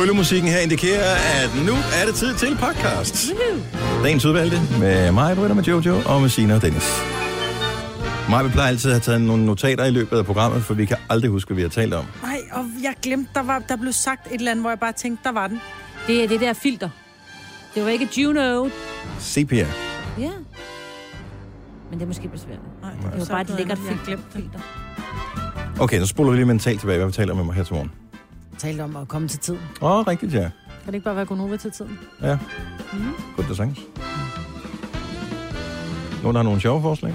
Tryllemusikken her indikerer, at nu er det tid til podcast. Dagens udvalgte med mig, Britta, med Jojo og med Sina og Dennis. Mig, vi plejer altid at have taget nogle notater i løbet af programmet, for vi kan aldrig huske, hvad vi har talt om. Nej, og jeg glemte, der, var, der blev sagt et eller andet, hvor jeg bare tænkte, der var den. Det er det der filter. Det var ikke Juno. Sepia. Ja. Men det er måske besværligt. Nej, Det var bare et lækkert filter. Okay, så spoler vi lige mentalt tilbage, hvad vi taler om her til morgen. Talte om at komme til tiden. Åh, oh, rigtigt, ja. Kan det ikke bare være Gunova til tiden? Ja, Mm. godt det sagtens. Nogen, har nogle sjove forslag?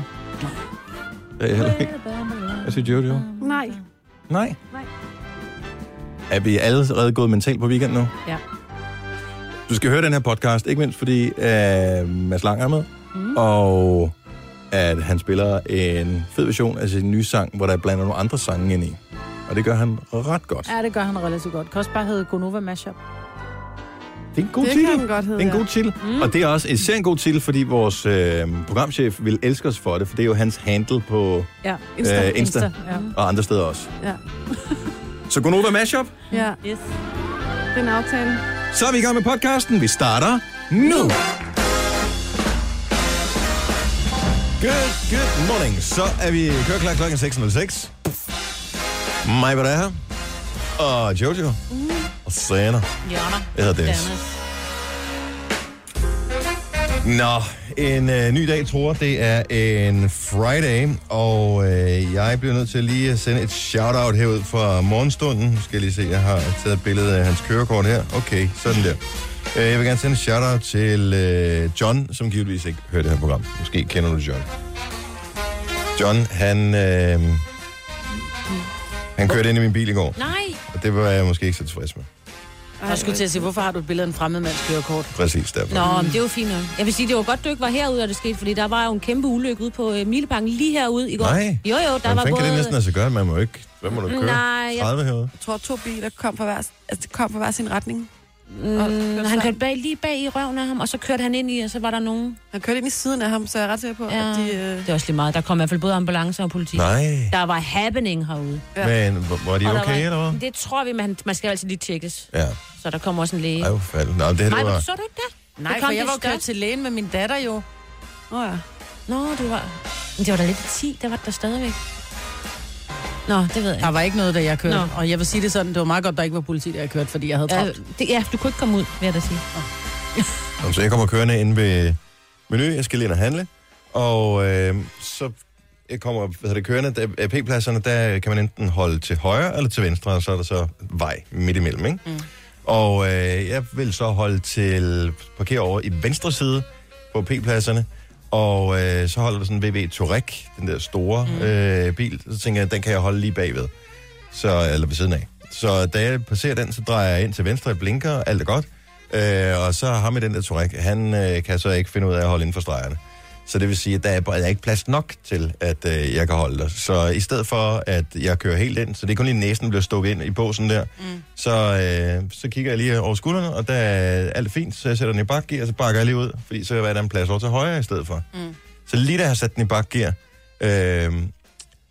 Det er jeg heller ikke. Hvad siger Jojo? Nej. Nej. Nej. Er vi allerede gået mentalt på weekend nu? Ja. Du skal høre den her podcast, ikke mindst fordi uh, Mads Lang er med, Mm. og at han spiller en fed version af sin nye sang, hvor der er blandt nogle andre sange ind i. Og det gør han ret godt. Ja, det gør han relativt godt. Kan også bare hedde Gonova Mashup. Det er en god det titel. kan den godt hedde, Det er en ja. god titel. Mm. Og det er også især en god titel, fordi vores øh, programchef vil elske os for det, for det er jo hans handle på Ja. Insta. Øh, Insta. Ja. og andre steder også. Ja. Så Gonova Mashup, ja, Yes. det er en aftale. så er vi i gang med podcasten. Vi starter nu. Good, good morning. Så er vi kører klar klokken 6.06. Mig, hvad er her. Og Jojo. Og Sana. Jørner. Jeg hedder Dennis. Nå, en øh, ny dag, tror Det er en Friday, og øh, jeg bliver nødt til lige at sende et shout-out herud fra morgenstunden. Nu skal jeg lige se, jeg har taget et billede af hans kørekort her. Okay, sådan der. Øh, jeg vil gerne sende et shout-out til øh, John, som givetvis ikke hører det her program. Måske kender du John. John, han, øh, han kørte ind i min bil i går, Nej. og det var jeg måske ikke så tilfreds med. Jeg skulle til at sige, hvorfor har du et billede af en fremmed mands kørekort? Præcis derfor. Nå, men det er jo fint nok. Jeg vil sige, det var godt, du ikke var herude, og det skete, fordi der var jo en kæmpe ulykke ude på øh, Mileparken lige herude i går. Nej. Jo, jo, der Hvordan var fanden både... kan det næsten altså gøre? Man må ikke... Hvad må du køre? Nej, jeg- 30 herude? Jeg tror, to biler kom fra hver, altså, kom fra hver sin retning. Mm, kørte han kørte bag, lige bag i røven af ham, og så kørte han ind i, og så var der nogen. Han kørte ind i siden af ham, så jeg er ret sikker på, Ja. at de... Øh, Det er også lige meget. Der kom i hvert fald både ambulancer og politi. Nej. Der var happening herude. Ja. Men var de okay, var, eller hvad? Det tror vi, man, man skal altid lige tjekkes. Ja. Så der kommer også en læge. Ej, hvor fald. Nå, det her, Nej, det men var... så du ikke det? Nej, Det kom for jeg det var jo kørt til lægen med min datter jo. Åh oh, ja. Nå, det var... Men det var da lidt i 10, der var der stadigvæk. Nå, det ved jeg Der var ikke noget, da jeg kørte. Nå. Og jeg vil sige det sådan, det var meget godt, der ikke var politi, da jeg kørte, fordi jeg havde Ja, travlt. det, ja, du kunne ikke komme ud, vil jeg da sige. Nå, Så jeg kommer kørende ind ved menu. Jeg skal lige ind og handle. Og øh, så jeg kommer hvad hedder det, kørende. Der, af P-pladserne, der kan man enten holde til højre eller til venstre, og så er der så vej midt imellem, ikke? Mm. Og øh, jeg vil så holde til parkere over i venstre side på P-pladserne. Og øh, så holder der sådan en VW Touareg, den der store mm. øh, bil. Så tænker jeg, den kan jeg holde lige bagved. Så, eller ved siden af. Så da jeg passerer den, så drejer jeg ind til venstre, jeg blinker, alt er godt. Øh, og så ham med den der Touareg, han øh, kan så ikke finde ud af at holde inden for stregerne. Så det vil sige, at der er, der er ikke plads nok til, at øh, jeg kan holde der. Så i stedet for, at jeg kører helt ind, så det er kun lige næsen bliver stukket ind i båsen der, mm. så, øh, så kigger jeg lige over skuldrene, og der er alt fint, så jeg sætter den i bakgear, og så bakker jeg lige ud, fordi så er der en plads over til højre i stedet for. Mm. Så lige da jeg har sat den i bakgear, øh,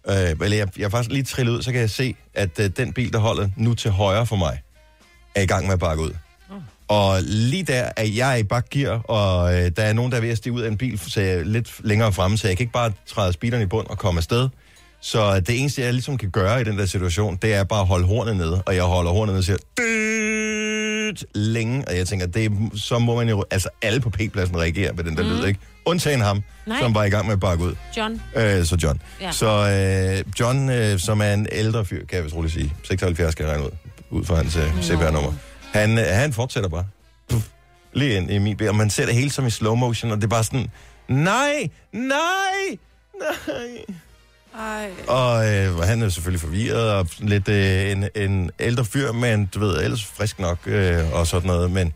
øh, eller jeg, jeg er faktisk lige trillet ud, så kan jeg se, at øh, den bil, der holder nu til højre for mig, er i gang med at bakke ud. Og lige der er jeg i bakgear, og øh, der er nogen, der er ved at stige ud af en bil, så jeg lidt længere fremme, så jeg kan ikke bare træde speederen i bund og komme afsted. Så det eneste, jeg ligesom kan gøre i den der situation, det er bare at holde hornet nede, og jeg holder hornet nede og siger, "Dyt", længe, og jeg tænker, det, så må man jo, altså alle på P-pladsen reagere med den der mm. lyd, ikke? Undtagen ham, Nej. som var i gang med at bakke ud. John. Øh, så John. Ja. Så øh, John, øh, som er en ældre fyr, kan jeg vist roligt sige, 76 skal jeg regne ud, ud fra hans øh, CPR-nummer. Han, øh, han fortsætter bare. Puff, lige ind i min bil, og man ser det hele som i slow motion, og det er bare sådan, nej, nej, nej. Ej. Og øh, han er selvfølgelig forvirret, og lidt øh, en, en ældre fyr, men du ved, ellers frisk nok øh, og sådan noget, men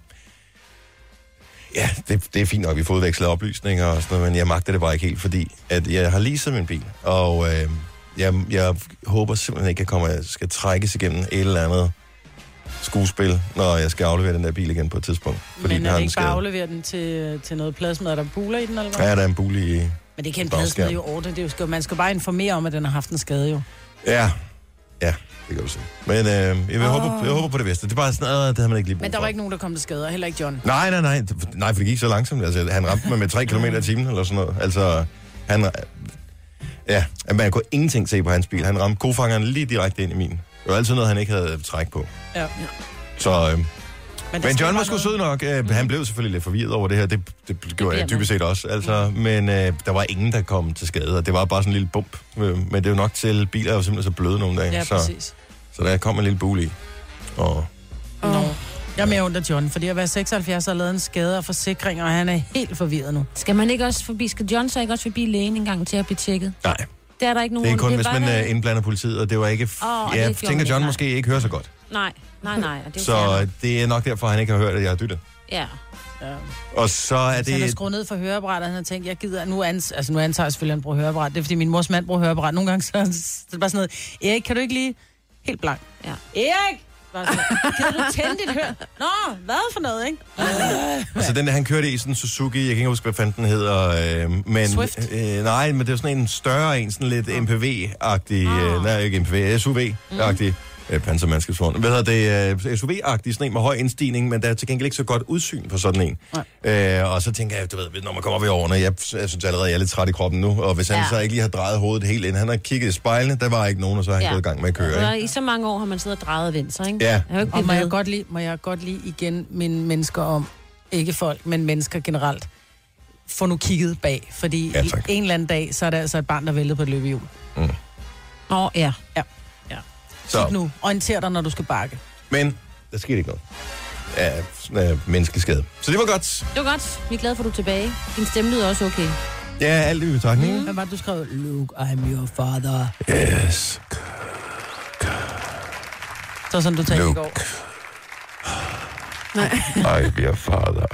ja, det, det er fint nok, vi får udvekslet oplysninger og sådan noget, men jeg magter det bare ikke helt, fordi at jeg har leaset min bil, og øh, jeg, jeg håber simpelthen ikke, at jeg kommer, skal trækkes igennem et eller andet skuespil, når jeg skal aflevere den der bil igen på et tidspunkt. Men den er det ikke bare aflevere den til, til noget plasmad? Er der buler i den, eller hvad? Ja, der er en bule i... Men det kan en plasmad jo ordne. Det er jo, skal- man skal bare informere om, at den har haft en skade jo. Ja, Ja, det kan du se. Men øh, jeg, vil oh. håber, jeg håber på det bedste. Det er bare sådan noget, det havde man ikke lige brug Men der for. var ikke nogen, der kom til skade, heller ikke John. Nej, nej, nej. Nej, for det gik så langsomt. Altså, han ramte mig med 3 km i timen, eller sådan noget. Altså, han... Ja, man kunne ingenting se på hans bil. Han ramte kofangeren lige direkte ind i min. Det var altid noget, han ikke havde træk på. Ja. Så, øh, Men, men John var sgu sød nok. Øh, han blev selvfølgelig lidt forvirret over det her. Det, det gjorde bliver jeg dybest set også. Altså, men øh, der var ingen, der kom til skade. Og det var bare sådan en lille bump. Øh, men det er jo nok til, biler er jo simpelthen så bløde nogle dage. Ja, så, præcis. så der kom en lille bule i. Og Nå. Jeg er mere under John, fordi at være 76 har lavet en skade og forsikring, og han er helt forvirret nu. Skal man ikke også forbi, skal John så ikke også forbi lægen en gang til at blive tjekket? nej, Det er der ikke nogen det er kun, det hvis man der- øh, indblander politiet, og det var ikke... F- Åh, og det tænker, John måske ikke hører så godt. Nej, nej, nej. Og det er Så nok. det er nok derfor, han ikke har hørt, at jeg har dyttet. Ja. Ja. Og så er Så han har det... skruet ned for høreapparatet, og han har tænkt, jeg gider, nu, ans, altså, nu antager jeg selvfølgelig, at han bruger høreapparat. Det er, fordi min mors mand bruger høreapparat. Nogle gange så, så er det bare sådan noget, Erik, kan du ikke lige... Helt blank. Ja. Erik! Bare sådan, Kan du tænde dit hør? Nå, hvad for noget, ikke? Altså den der, han kørte i sådan en Suzuki, jeg kan ikke huske, hvad fanden den hedder. Øh, men, Swift? Øh, nej, men det er sådan en større en, sådan lidt MPV-agtig, øh, Ah. nej ikke MPV, SUV-agtig. Mm. Øh, pansermandskabsvogn. Hvad hedder det? Øh, SUV-agtig, sådan en med høj indstigning, men der er til gengæld ikke så godt udsyn på sådan en. Øh, og så tænker jeg, du ved, når man kommer op i årene, jeg, jeg synes allerede, jeg er lidt træt i kroppen nu, og hvis han Ja. så ikke lige har drejet hovedet helt ind, han har kigget i spejlene, der var ikke nogen, og så er han Ja. gået i gang med at køre. Og Ikke? I så mange år har man siddet og drejet og vendt sig, ikke? Ja. Jeg har jo ikke Og må jeg, godt lide, må jeg godt lide igen mine mennesker om, ikke folk, men mennesker generelt, få nu kigget bag. Fordi Ja, ja, tak. en eller anden dag, så er der altså et barn, der vælter på et løbehjul. Åh, ja. Så. Kig nu, orienter dig, når du skal bakke. Men der skete ikke noget. Ja, sådan, øh, menneskelig skade. Så det var godt. Det var godt. Vi er glade for, at du er tilbage. Din stemme lyder også okay. Ja, alt i betragtning. Mm. Hvad var det, du skrev? Luke, I'm your father. Yes. Så sådan, du talte i Luke. går. I be a father.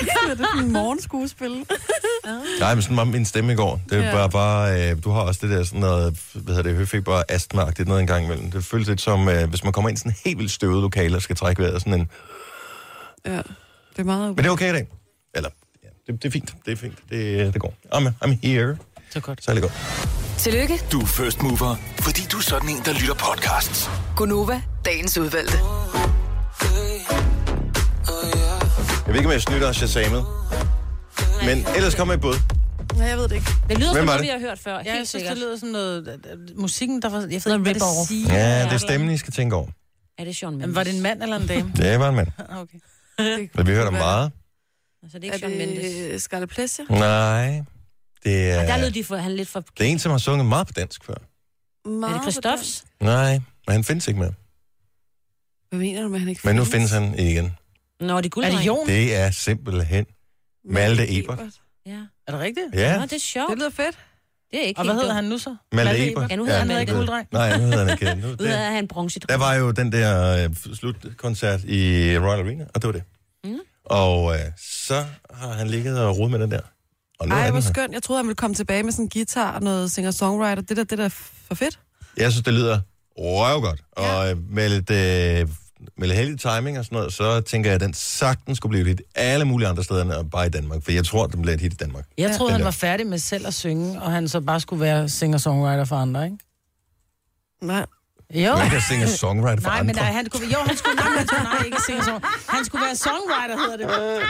Det er sådan en morgenskuespil. Nej, men sådan var min stemme i går. Det Ja. var bare, øh, du har også det der sådan noget, hvad hedder det, høfeber astma det noget en gang imellem. Det føles lidt som, øh, hvis man kommer ind i sådan en helt vildt støvet lokale og skal trække vejret sådan en... Ja, det er meget... Men det er okay i dag. Eller, ja, det, det er fint. Det er fint. Det, det går. I'm, I'm here. Så godt. Så er det godt. Tillykke, Du er first mover, fordi du er sådan en, der lytter podcasts. Gunova, dagens udvalgte. Jeg ved ikke, om jeg snytter Shazamet. Men ellers kommer jeg i bud. Nej, jeg ved det ikke. Det lyder Hvem som var noget, det? vi har hørt før. Ja, jeg Helt synes, sikkert. det lyder sådan noget... øh, øh, Musikken, der var... Jeg ved ikke, hvad det rip-off. siger. Ja, det er stemmen, I skal tænke over. Er det Sean Men Mendes? var det en mand eller en dame? Det var en mand. Okay. Men vi hører om meget. Altså, det er Er ikke Sean Mendes. det Scarlet Pleasure? Nej. Det er, Og der lød de for, han lidt for... det er en, som har sunget meget på dansk før. Meget Er det Christophs? Nej, men han findes ikke mere. Hvad mener du med, at han ikke Men nu findes han igen. Nå, det er Er det. Jon? Det er simpelthen Malte Ebert. Ja. Er det rigtigt? Ja, Nå, det er sjovt. Det lyder fedt. Det er ikke Og hvad helt hedder dumt. han nu så? Malte Ebert. Ja, nu hedder han Han Malte. Gulddreng. Nej, nu hedder han ikke. Nu, Nu hedder han bronze. der var jo den der øh, slutkoncert i Royal Arena, og det var det. Mm. Og øh, så har han ligget og rodet med den der. Og nu Ej, er hvor den her. skønt. Jeg troede, han ville komme tilbage med sådan en guitar og noget singer-songwriter. Det der, det der er for fedt. Jeg synes, det lyder røvgodt. Og med lidt, øh, med lidt heldig timing og sådan noget, så tænker jeg, at den sagtens skulle blive et hit alle mulige andre steder end bare i Danmark. For jeg tror, den bliver et hit i Danmark. Jeg troede, han der. var færdig med selv at synge, og han så bare skulle være singer-songwriter for andre, ikke? Nej. Jo. Man kan synge songwriter for Nej, andre. men nej, han skulle, jo, han skulle, nej, han skulle, nej, ikke singer song. Han skulle være songwriter, hedder det.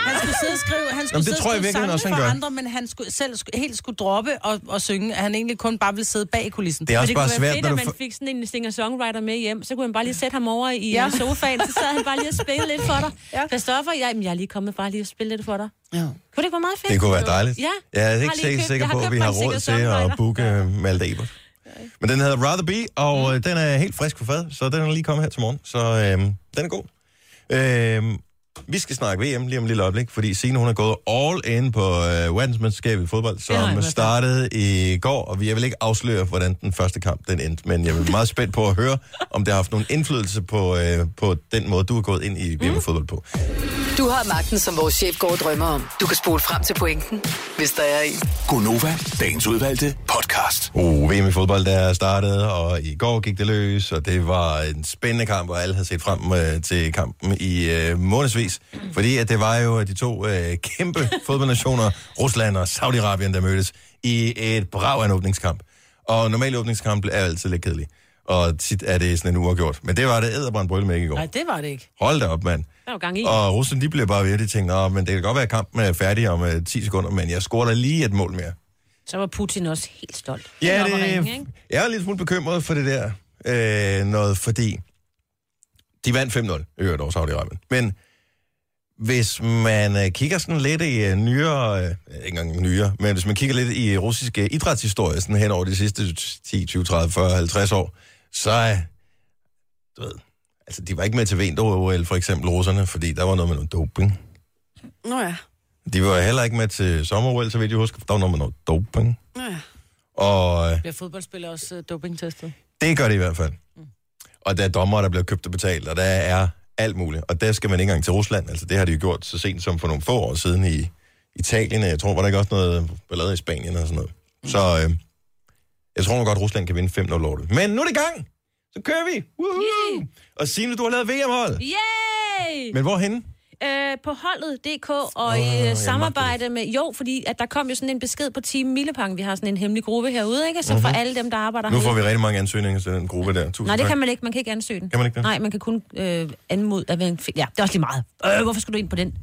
Han skulle sidde og skrive, han skulle Jamen, det sidde og tror jeg virkelig også, han for gør. andre, men han skulle, selv helt skulle droppe og, og synge, at han egentlig kun bare ville sidde bag kulissen. Det er Men også det bare kunne være svært, fedt, når at du... man fik sådan en singer-songwriter med hjem. Så kunne man bare lige sætte ham over i Ja. ja. sofaen, så sad han bare lige og spille lidt for dig. Ja. Christoffer, ja, jamen, jeg er lige kommet bare lige at spille lidt for dig. Ja. Kunne det ikke være meget fedt? Det kunne være dejligt. Ja. Jeg er ikke lige sikker, sikker jeg på, at vi har råd til at booke øh, Malte Ebert. Men den hedder Rather Be, og øh, den er helt frisk på fad, så den er lige kommet her til morgen. Så øh, den er god. Øh, vi skal snakke VM lige om et lille øjeblik, fordi Signe hun er gået all in på øh, verdensmesterskabet i fodbold, som fald. startede i går, og jeg vil ikke afsløre, hvordan den første kamp den endte, men jeg er meget spændt på at høre, om det har haft nogen indflydelse på, øh, på den måde, du er gået ind i VM-fodbold på. Du har magten, som vores chef går og drømmer om. Du kan spole frem til pointen, hvis der er en. Gonova, dagens udvalgte podcast. Uh, VM i fodbold, der er startet, og i går gik det løs, og det var en spændende kamp, og alle havde set frem øh, til kampen i øh, månedsvis. Fordi at det var jo de to øh, kæmpe fodboldnationer, Rusland og Saudi-Arabien, der mødtes i et brav af en åbningskamp. Og normale åbningskampe er altid lidt kedelige. Og tit er det sådan en uafgjort. Men det var det æderbrændt brøl med ikke i går. Nej, det var det ikke. Hold da op, mand. Der var gang i. Og Rusland, de blev bare ved, de tænkte, Nå, men det kan godt være, at kampen er færdig om uh, 10 sekunder, men jeg scorer da lige et mål mere. Så var Putin også helt stolt. Ja, det, ringe, ikke? jeg er lidt smule bekymret for det der øh, noget, fordi de vandt 5-0, i øvrigt over Saudi-Arabien. Men hvis man øh, kigger sådan lidt i øh, nyere, øh, ikke engang nyere, men hvis man kigger lidt i russisk øh, idrætshistorie, sådan hen over de sidste 10, 20, 30, 40, 50 år, så er, du ved, altså de var ikke med til vinter-OL, for eksempel russerne, fordi der var noget med noget doping. Nå ja. De var heller ikke med til sommer-OL, så vidt jeg husker, for der var noget med noget doping. Nå ja. Og øh, Bliver fodboldspillere også dopingtestet? det gør det i hvert fald. Og der er dommer, der bliver købt og betalt, og der er alt muligt. Og der skal man ikke engang til Rusland. Altså, det har de jo gjort så sent som for nogle få år siden i Italien. Jeg tror, var der ikke også noget ballade i Spanien og sådan noget. Så øh, jeg tror nok godt, Rusland kan vinde 5-0 over det. Men nu er det gang! Så kører vi! Woohoo! Og Signe, du har lavet VM-hold. Yay! Men hvorhenne? Øh, på holdet.dk og i øh, samarbejde med... Jo, fordi at der kom jo sådan en besked på Team Millepang. Vi har sådan en hemmelig gruppe herude, ikke? Så for alle dem, der arbejder Mhm. Nu får vi rigtig mange ansøgninger til den gruppe der. Tusind Nej, det tak. kan man ikke. Man kan ikke ansøge den. Kan man ikke det? Nej, man kan kun øh, anmode at fi- Ja, det er også lige meget. Øh, hvorfor skal du ind på den?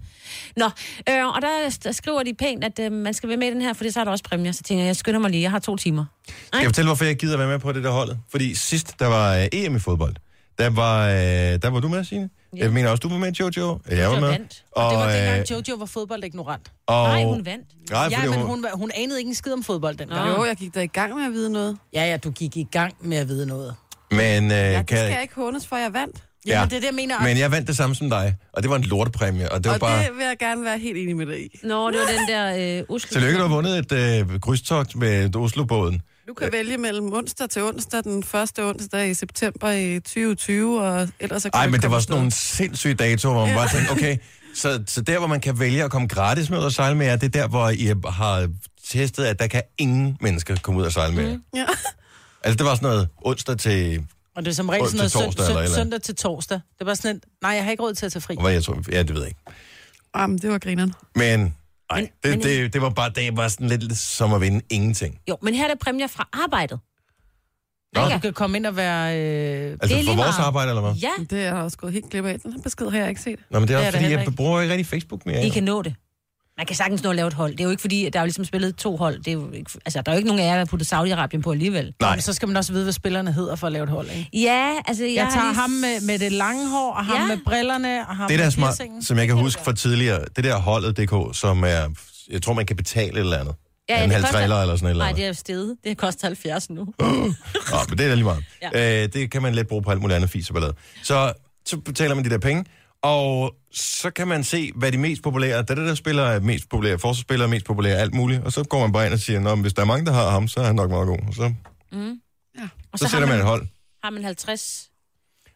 Nå, øh, og der, der skriver de pænt, at øh, man skal være med i den her, for så er der også præmier. Så tænker jeg, jeg skynder mig lige. Jeg har to timer. Skal jeg fortælle, hvorfor jeg gider være med på det der holdet? Fordi sidst, der var øh, EM i fodbold, der var, øh, der var du med, Signe. Ja. Jeg mener også, du var med, Jojo. Jeg var med. vandt. Og det var øh, dengang, Jojo var fodboldignorant. og, Nej, hun vandt. Nej, Ja, men hun, hun, var- hun anede ikke en skid om fodbold dengang. Jo, jeg gik da i gang med at vide noget. Ja, ja, du gik i gang med at vide noget. Men, øh, Ja, det kan, skal jeg ikke hånes for, jeg vandt. Ja, Ja. men det er det, jeg mener. men jeg vandt det samme som dig, og det var en lortepræmie, og det var Og bare... det vil jeg gerne være helt enig med dig i. Nå, det var den der øh, Oslo. Tillykke, du har vundet et øh, krydstogt med Oslo-båden. Du kan vælge mellem onsdag til onsdag, den første onsdag i september i 2020, og ellers så kan men det var sådan nogle sindssyge datoer, hvor man Ja. bare tænkte, okay, så, så der, hvor man kan vælge at komme gratis med ud og sejle med jer, det er der, hvor I har testet, at der kan ingen mennesker komme ud og sejle med jer. Ja. Altså, det var sådan noget onsdag til... Og det er som regel Onsdag, sådan noget torsdag sø, andet. søndag til torsdag. Det var sådan et, nej, jeg har ikke råd til at tage fri. Hvad jeg tror, ja, det ved jeg ikke. Jamen, det var grineren. Men, ej, Men- det, men- det, det, var bare det var sådan lidt som at vinde ingenting. Jo, men her er der præmier fra arbejdet. Nå. Du kan komme ind og være... Øh, Altså Det er for vores meget. arbejde, eller hvad? Ja, Det er jeg også gået helt glip af. Den her besked har jeg ikke set. Nå, men det er Det også er fordi, jeg bruger ikke rigtig Facebook mere. I kan nå det. Man kan sagtens nå at lave et hold. Det er jo ikke fordi, at der er jo ligesom spillet to hold. Det er jo ikke, altså, der er jo ikke nogen af jer, der har puttet Saudi-Arabien på alligevel. Nej, så skal man også vide, hvad spillerne hedder for at lave et hold, ikke? Ja, altså... Jeg, Jeg tager lige- ham med, med det lange hår, og ham Ja. med brillerne, og ham det der med smart, piercingen. som jeg kan huske fra tidligere, det der holdet.dk, som er, jeg tror, man kan betale et eller andet. Ja, ja, en det halv koster- trailer eller sådan et eller Nej, andet. det er jo stedet. Det koster 70 nu. Nå, men det er da lige meget. Ja. Øh, det kan man let bruge på alt muligt andet fis og ballade. Så, så betaler man de der penge, og så kan man se, hvad de mest populære, det er det, der spiller er mest populære, forsvarsspillere er mest populære, alt muligt. Og så går man bare ind og siger, Nå, men hvis der er mange, der har ham, så er han nok meget god. Og så, Og så, så sætter man man, et hold. har man 50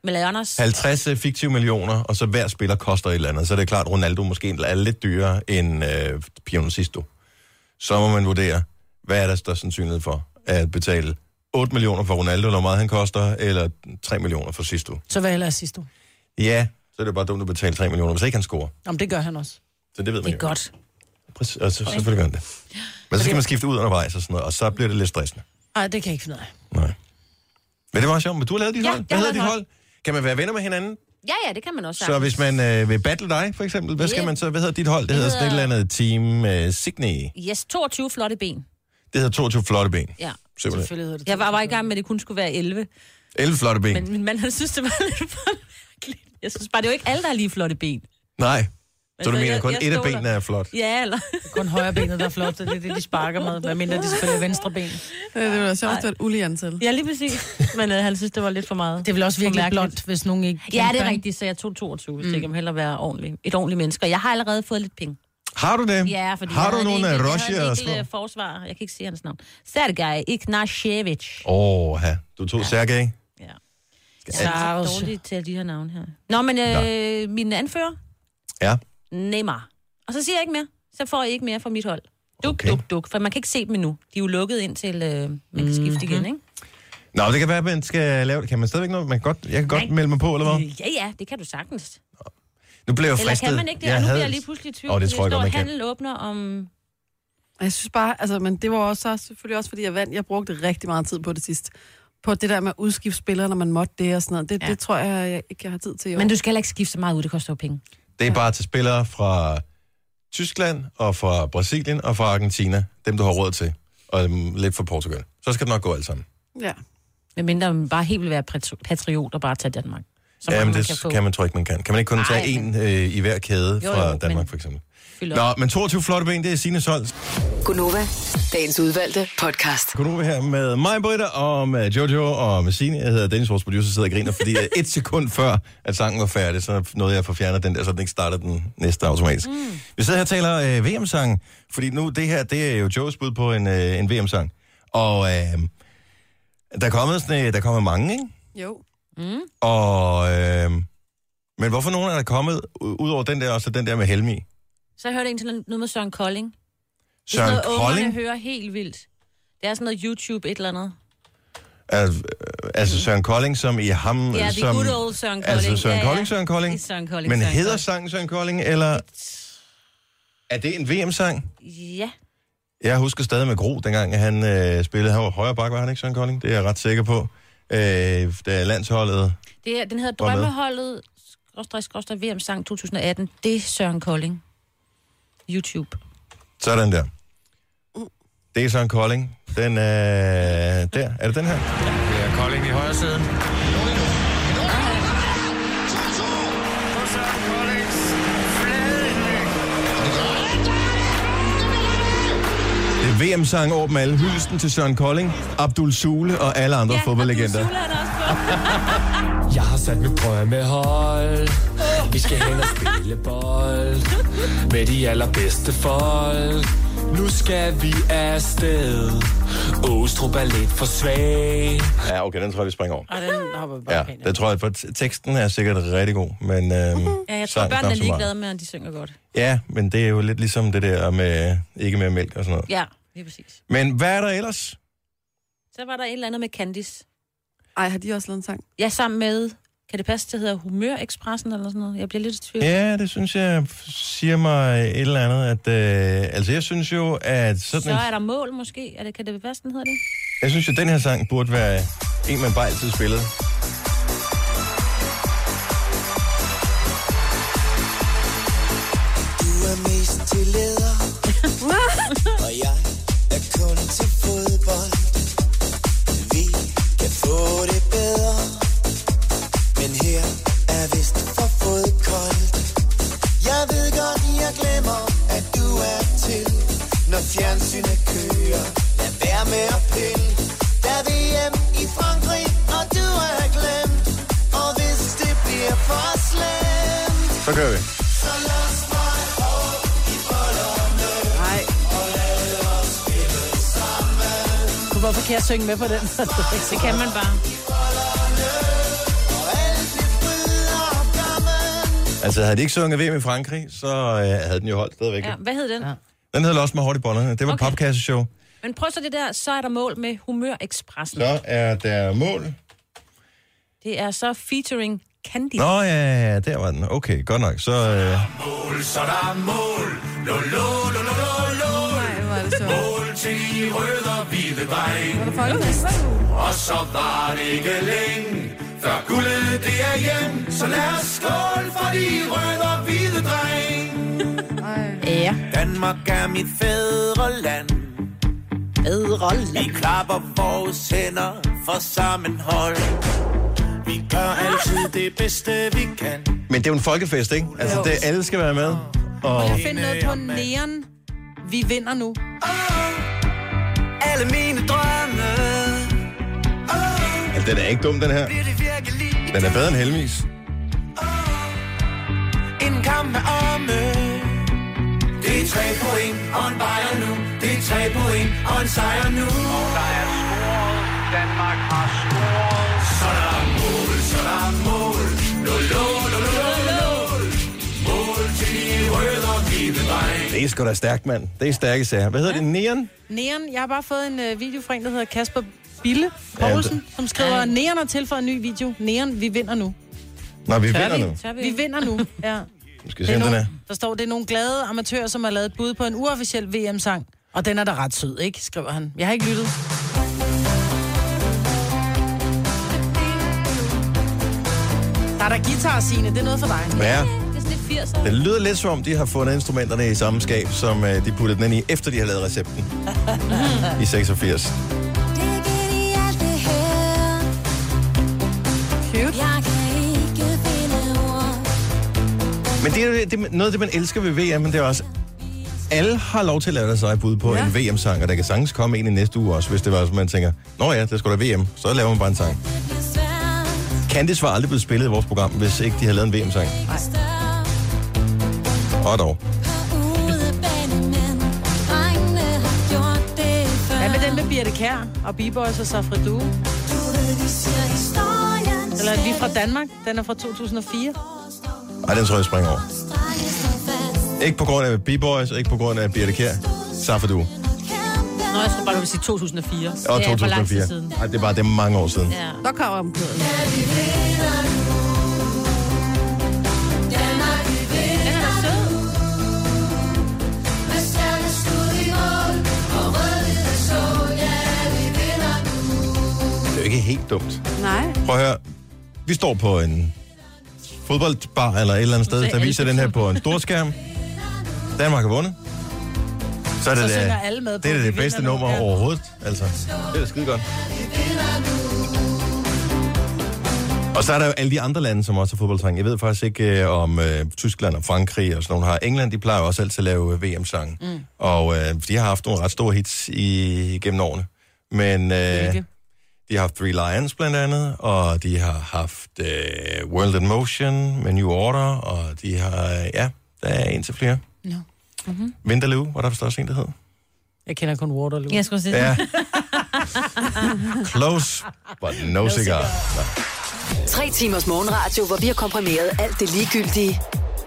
millioners. 50 øh, fiktive millioner, og så hver spiller koster et eller andet. Så er det klart, at Ronaldo måske er lidt dyrere end øh, Piano Sisto. Så må man vurdere, hvad er der størst sandsynlighed for at betale 8 millioner for Ronaldo, eller hvor meget han koster, eller 3 millioner for Sisto. Så hvad sidst du? Ja, så er det bare dumt at betale 3 millioner, hvis ikke han scorer. Jamen, det gør han også. Så det ved man Det er jo. godt. Præcis, og så, selvfølgelig gør han det. Men så skal man skifte ud undervejs og sådan noget, og så bliver det lidt stressende. Nej, det kan jeg ikke finde ud af. Nej. Men det var sjovt, men du har lavet dit Ja, hold. jeg Hvad har hedder dit lavet hold? Kan man være venner med hinanden? Ja, ja, det kan man også Så sagtens. hvis man øh, vil battle dig, for eksempel, hvad skal man så? Hvad hedder dit hold? Det, hedder sådan et eller hedder- andet team øh, Sydney. Yes, 22 flotte ben. Det hedder 22 flotte ben. Ja. Simpelthen. Selvfølgelig hedder det. Jeg var, var i gang med, at det kun skulle være 11. 11 flotte ben. Men min mand, han synes, det var lidt for. Jeg synes bare, det er jo ikke alle, der har lige flotte ben. Nej. Så du Altså, mener jeg- kun jeg et af benene er flot? Ja, eller... Kun højre benet, der er flot. Det er det, de sparker med. Hvad mindre de spiller venstre ben. Øh, Det var sjovt, at ulige antal. Ja, lige præcis. Men øh, han synes, det var lidt for meget. Det er vel også virkelig blondt, hvis nogen ikke... Ja, det er kan- rigtigt, så jeg tog 22, hvis mm. det kan man hellere være ordentlig, et ordentligt menneske. Og jeg har allerede fået lidt penge. Har du det? Ja, fordi Har jeg du nogle af jeg Russia og sådan øh, forsvar. Jeg kan ikke sige hans navn. Sergej Ignashevich. Åh, ja. Du tog Sergej. Ja. Skal Jeg er så dårlig til de her navne her. Nå, men øh, min anfører, Ja. Neymar. Og så siger jeg ikke mere. Så får I ikke mere fra mit hold. Duk, Okay. duk, duk. For man kan ikke se dem endnu. De er jo lukket ind til, øh, man kan skifte igen, ikke? Nå, det kan være, at man skal lave det. Kan man stadigvæk noget? Man kan godt, jeg kan godt Nej. melde mig på, eller hvad? Ja, ja, det kan du sagtens. Nu blev jeg Eller fristet. kan man ikke det? Jeg nu havde- bliver jeg lige pludselig i tvivl. Åh, det tror jeg der godt, man kan. handel åbner om... Jeg synes bare, altså, men det var også selvfølgelig også, fordi jeg vandt. Jeg brugte rigtig meget tid på det sidst. På det der med at udskifte spillere, når man måtte det og sådan noget. Det, Ja. ja. det tror jeg, jeg ikke jeg har tid til i år. Men du skal heller ikke skifte så meget ud, det koster jo penge. Det er bare til spillere fra Tyskland og fra Brasilien og fra Argentina. Dem, du har råd til. Og øhm, lidt fra Portugal. Så skal det nok gå alt sammen. Ja. Men mindre man bare helt vil være patri- patriot og bare tage Danmark. Så Jamen, mange det kan få. kan man tror ikke, man kan. Kan man ikke kun Nej, tage en øh, i hver kæde Jo, fra jo, Danmark, men- for eksempel? Fylde Nå, op. men 22 flotte ben, det er Signe Sols. Gunova, dagens udvalgte podcast. Godnova her med mig, Britta, og med Jojo og med Signe. Jeg hedder Dennis, vores producer, sidder og griner, fordi et sekund før, at sangen var færdig, så nåede jeg at få fjernet den der, så den ikke starter den næste automatisk. Mm. Vi sidder her og taler øh, VM-sang, fordi nu det her, det er jo Joes bud på en, øh, en VM-sang. Og øh, der er kommet sådan, øh, der er kommet mange, ikke? Jo. Og, øh, men hvorfor nogen er der kommet, u- ud over den der, og så den der med Helmi? Så jeg hørte en til noget med Søren Kolding. Det er Søren noget, Kolding? ungerne hører helt vildt. Det er sådan noget YouTube et eller andet. Altså, altså Søren Kolding, som i ham... Ja, the som, good old Søren Kolding. Altså Søren Ja, Kolding, ja. Søren Kolding? Det er Søren Kolding, Men Søren hedder Kolding. sangen Søren Kolding, eller er det en VM-sang? Ja. Jeg husker stadig med Gro, dengang han øh, spillede. Han var højre bak, var han ikke, Søren Kolding? Det er jeg ret sikker på. Øh, da landsholdet... Det er, den hedder. Drømmeholdet skråstreg, skråstreg, VM sang 2018. Det er Søren Kolding. YouTube. Sådan der. Det er Søren Kolding. Den er der. Er det den her? Det er Kolding i højre siden. Det VM-sang over dem alle. Hyldesten til Søren Kolding, Abdul Sule og alle andre ja, fodboldlegender. Abdul Sula er der også på. Jeg har sat mit drømmehold. Vi skal hen og spille bold. Med de allerbedste folk. Nu skal vi afsted. Åstrup er lidt for svag. Ja, okay, den tror jeg, vi springer over. Og den hopper vi bare Ja, pænt. det tror jeg, for teksten er sikkert rigtig god, men... Øhm, Ja, jeg tror, børnene er ligeglade med, at de synger godt. Ja, men det er jo lidt ligesom det der med ikke mere mælk og sådan noget. Ja, lige præcis. Men hvad er der ellers? Så var der et eller andet med Candice. Ej, har de også lavet en sang? Ja, sammen med, kan det passe, det hedder Humør-Expressen eller sådan noget? Jeg bliver lidt i tvivl. Ja, det synes jeg siger mig et eller andet, at... Øh, altså, jeg synes jo, at sådan Så en, er der mål måske. Er det, kan det passe, den hedder det? Jeg synes jo, at den her sang burde være en, man bare altid spillede. Du er mest til leder, når fjernsynet kører. Lad være med at pille. Der er VM i Frankrig, og du er glemt. Og hvis det bliver for slemt, Så kører vi. så lad os mig op i bollerne. Nej. Hvorfor kan jeg synge med på den? Det kan man bare. Altså, havde de ikke sunget VM i Frankrig, så øh, havde den jo holdt stadigvæk. Ja. hvad hed den? Ja. Den hedder Lost med hårdt i bollerne. Det var okay. Popkasseshow. Men prøv så det der, så er der mål med Humør-Expressen. Så er der mål. Det er så featuring Candice. Nå, ja, ja, ja, der var den. Okay, godt nok. Så, øh, Mål, så der er mål. Lo, lo, lo, lo, lo, lo. Mål til de røde og hvide dreng. Og så var det ikke længe, før guldet det er hjem. Så lad os skål for de røde og hvide dreng. Ja. Danmark er mit fædreland. Vi klapper vores hænder for sammenhold. Vi gør altid det bedste, vi kan. men det er jo en folkefest, ikke? Altså, det, alle skal være med. Og Jeg finder noget på Neon. Vi vinder nu. Alle mine drømme altså, den er ikke dum, den her. Den er bedre end Helmis. en kamp med omme. Det er tre point og en bajer nu. Det er tre point og en sejr nu. Og der er scoret. Danmark har scoret. Så der er mål, så der er mål. Lo, lo, lo, lo, lo. Mål til de røde og hvide dreng. Det er sgu da stærkt, mand. Det er stærke sager. Hvad hedder det? Neon? Neon, jeg har bare fået en øh, video fra en, der hedder Kasper Bille Poulsen, som skriver, Ja. Neon har tilføjet en ny video. Neon, vi vinder nu. Nå, vi Tør vinder vi? nu. Vi? Vi vinder nu, ja. Nu skal vi Det se, er om den er. der står, det er nogle glade amatører, som har lavet et bud på en uofficiel VM-sang. Og den er da ret sød, ikke? Skriver han. Jeg har ikke lyttet. Der er der guitar, Signe. Det er noget for dig. Ja, Det er sådan lidt 80'er. det lyder lidt som om, de har fundet instrumenterne i samme skab, som øh, de puttede den ind i, efter de har lavet recepten. I 86. Cute. Men det er det, det, noget af det, man elsker ved VM, men det er også... Alle har lov til at lave deres eget bud på ja. En VM-sang, og der kan sagtens komme en i næste uge også, hvis det var, sådan, man tænker, Nå ja, det skulle da VM, så laver man bare en sang. Candice var aldrig blevet spillet i vores program, hvis ikke de havde lavet en VM-sang. Og dog. Hvad med den med Birte Kær og B-Boys og Safri Due? Eller er vi fra Danmark? Den er fra 2004. Ej, den tror jeg, jeg springer over. Ikke på grund af B-Boys, ikke på grund af Birte Kjær. Safadu. Nå, jeg tror bare, du vil sige 2004. Og det er 2004. Ej, det er bare det er mange år siden. Ja. Der kommer omkødet. Det er jo ikke helt dumt. Nej. Prøv at høre. Vi står på en fodboldbar eller et eller andet sted, Så der viser den her på en stor skærm. Danmark har vundet. Så er det, Så synger alle med på, det, er da "Vi det bedste nu." nummer Ja. overhovedet. Altså, det er da skide godt. Og så er der jo alle de andre lande, som også har fodbolddreng. Jeg ved faktisk ikke øh, om øh, Tyskland og Frankrig og sådan nogle har. England, de plejer jo også altid at lave øh, VM-sange. Mm. Og øh, de har haft nogle ret store hits i, gennem årene. Men øh, Hvilke? De har haft Three Lions blandt andet, og de har haft øh, World in Motion med New Order, og de har, øh, ja, der er en til flere. Nå. Mm-hmm. Winterloo, var der vist også en, der hed. Jeg kender kun Waterloo. Jeg skulle sige. Ja. Close, but no cigar. Tre timers morgenradio, hvor vi har komprimeret alt det ligegyldige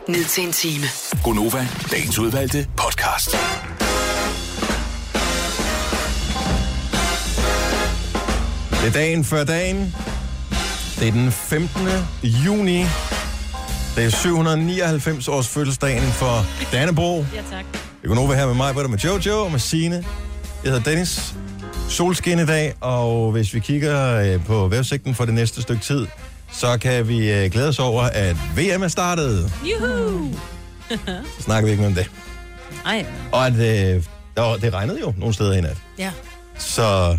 ned til en time. Gonova, dagens udvalgte podcast. Det er dagen før dagen. Det er den 15. juni. Det er 799 års fødselsdagen for Dannebro. Ja, tak. Jeg kunne over her med mig, både med Jojo og med Signe. Jeg hedder Dennis. Solskin i dag, og hvis vi kigger øh, på vejrudsigten for det næste stykke tid, så kan vi øh, glæde os over, at VM er startet. Juhu! Så snakker vi ikke mere om det. Ej, Og at øh, det regnede jo nogle steder i nat. Ja. Så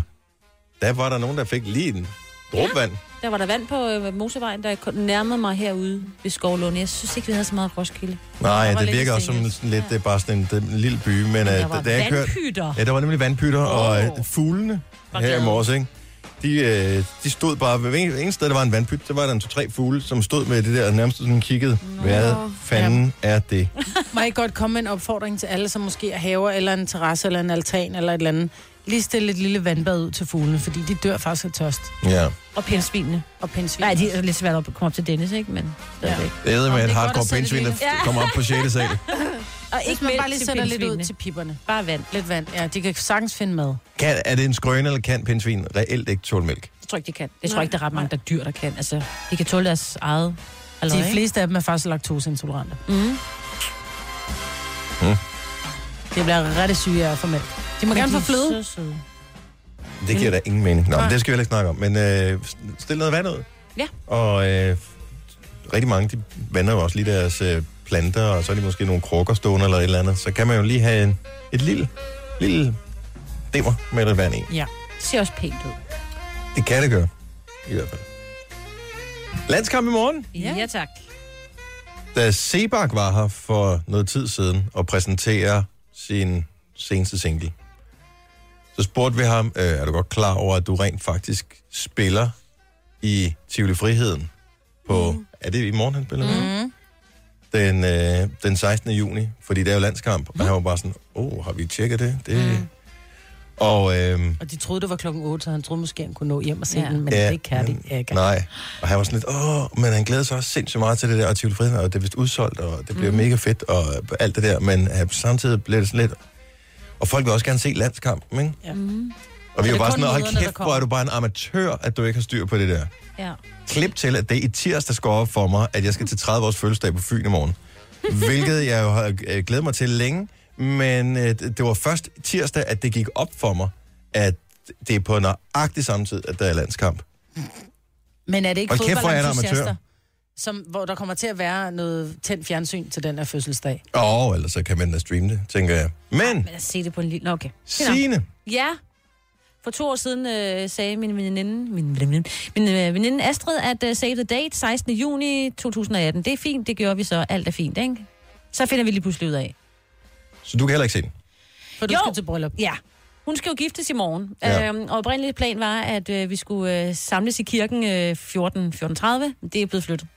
der var der nogen, der fik lige en dråbvand. der var der vand på øh, jeg kom- nærmede mig herude ved Skovlund. Jeg synes ikke, vi havde så meget Roskilde. Nej, det virker også som sådan lidt, er bare sådan en, er en lille by, men, der øh, var da jeg kørte- vandpytter. Ja, der var nemlig vandpytter, oh. og øh, fuglene Var her i morges, ikke? De, øh, de stod bare ved hver eneste sted, der var en vandpyt, så var der en to-tre fugle, som stod med det der nærmest sådan kiggede. Hvad fanden er det? Må jeg godt komme med en opfordring til alle, som måske er haver, eller en terrasse, eller en altan, eller et eller andet. Lige stille et lille vandbad ud til fuglene, fordi de dør faktisk af tørst. Ja. Og pindsvinene. Og pindsvin. Nej, de er lidt svært at komme op til Dennis, ikke? Men stadigvæk. Det er med det et hardcore pindsvin, der det kommer op på 6. sal. Og Hvis man bare lige sætter lidt ud pindsvinene. til pipperne. Bare vand. Lidt vand, ja. De kan sagtens finde mad. Kan, er det en skrøne, eller kan pindsvin reelt ikke tåle mælk? Det tror jeg ikke, de kan. Det tror jeg ikke, der er ret mange, der er dyr, der kan. Altså, de kan tåle deres eget. Allerede, De ikke? fleste af dem er faktisk laktoseintolerante. Mm. De bliver rigtig syge af at få mælk. De må Men gerne de få er fløde. så søde. Det giver da ingen mening. Nå, men Nej. det skal vi heller ikke snakke om. Men øh, stil noget vand ud. Ja. Og øh, rigtig mange, de vander jo også lige deres øh, planter, og så er de måske nogle krukker stående eller et eller andet. Så kan man jo lige have en, et lille, lille dimmer med lidt vand i. Ja. Det ser også pænt ud. Det kan det gøre, i hvert fald. Landskamp i morgen. Ja, ja tak. Da Sebak var her for noget tid siden og præsentere sin seneste single, så spurgte vi ham, øh, er du godt klar over, at du rent faktisk spiller i Tivoli Friheden på, mm. er det i morgen, han spiller? Mm. Den, øh, den 16. juni, fordi det er jo landskamp, og han var bare sådan, åh, oh, har vi tjekket det? det... Mm. Og øh, Og de troede, det var klokken 8, så han troede måske, han kunne nå hjem og se Ja. den, men Ja, det kan de ikke. Nej, og han var sådan lidt, åh, men han glæder sig også sindssygt meget til det der, og Tivoli Friheden, og det er vist udsolgt, og det bliver mm. mega fedt, og alt det der, men uh, samtidig blev det sådan lidt, og folk vil også gerne se landskampen, ikke? Ja. Mm. Og vi er bare kun sådan, hold kæft, hvor kommer." er du bare en amatør, at du ikke har styr på det der. Ja. Klip til, at det er i tirsdag skal op for mig, at jeg skal til 30 års fødselsdag på Fyn i morgen. Hvilket jeg jo har øh, glædet mig til længe, Men øh, det var først tirsdag, at det gik op for mig, at det er på nøjagtig samme tid, at der er landskamp. Men er det ikke Hold kæft, hvor er der fodboldentusiaster, amatør. Som, hvor der kommer til at være noget tændt fjernsyn til den her fødselsdag? Åh, oh, ellers så kan man da streame det, tænker jeg. Men, Men at se det på en lille... Okay. Signe, Ja. For to år siden øh, sagde min veninde, min veninde, min øh, veninde Astrid, at øh, save the date 16. juni 2018. Det er fint, det gjorde vi så. Alt er fint, ikke? Så finder vi lige pludselig ud af. så du kan heller ikke se den. For du Jo. skal til bryllup. Ja. Hun skal jo giftes i morgen. Ja. Ja. Øhm, og oprindelig plan var, at øh, vi skulle øh, samles i kirken øh, 14 14.30. Det er blevet flyttet.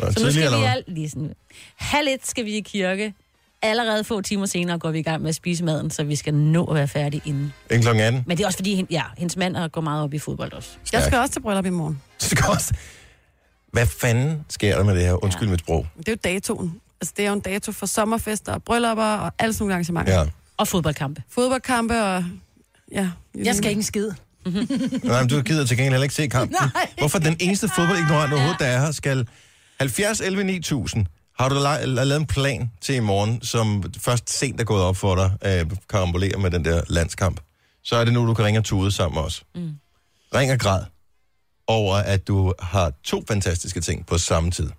Nå, Så nu skal vi al... lige sådan, halv et skal vi i kirke. Allerede få timer senere går vi i gang med at spise maden, så vi skal nå at være færdige inden. Inden klokken 18. Men det er også fordi, ja, hendes mand har- går meget op i fodbold også. Jeg skal også til bryllup i morgen. Det skal også... Hvad fanden sker der med det her? Undskyld mit sprog. Det er jo datoen. Altså, det er jo en dato for sommerfester og bryllupper og alle sådan nogle arrangementer. Ja. Og fodboldkampe. Fodboldkampe og... Ja, Jeg skal ikke en skid. Nej, men du gider til gengæld heller ikke se kampen. Nej. Hvorfor den eneste fodboldignorant overhovedet, der er her, skal 70 11 9000. Har du la- la- lavet en plan til i morgen, som først sent er gået op for dig, øh, karambolere med den der landskamp? Så er det nu, du kan ringe og tude sammen med os. Mm. Ring og græd over, at du har to fantastiske ting på samme tid. Det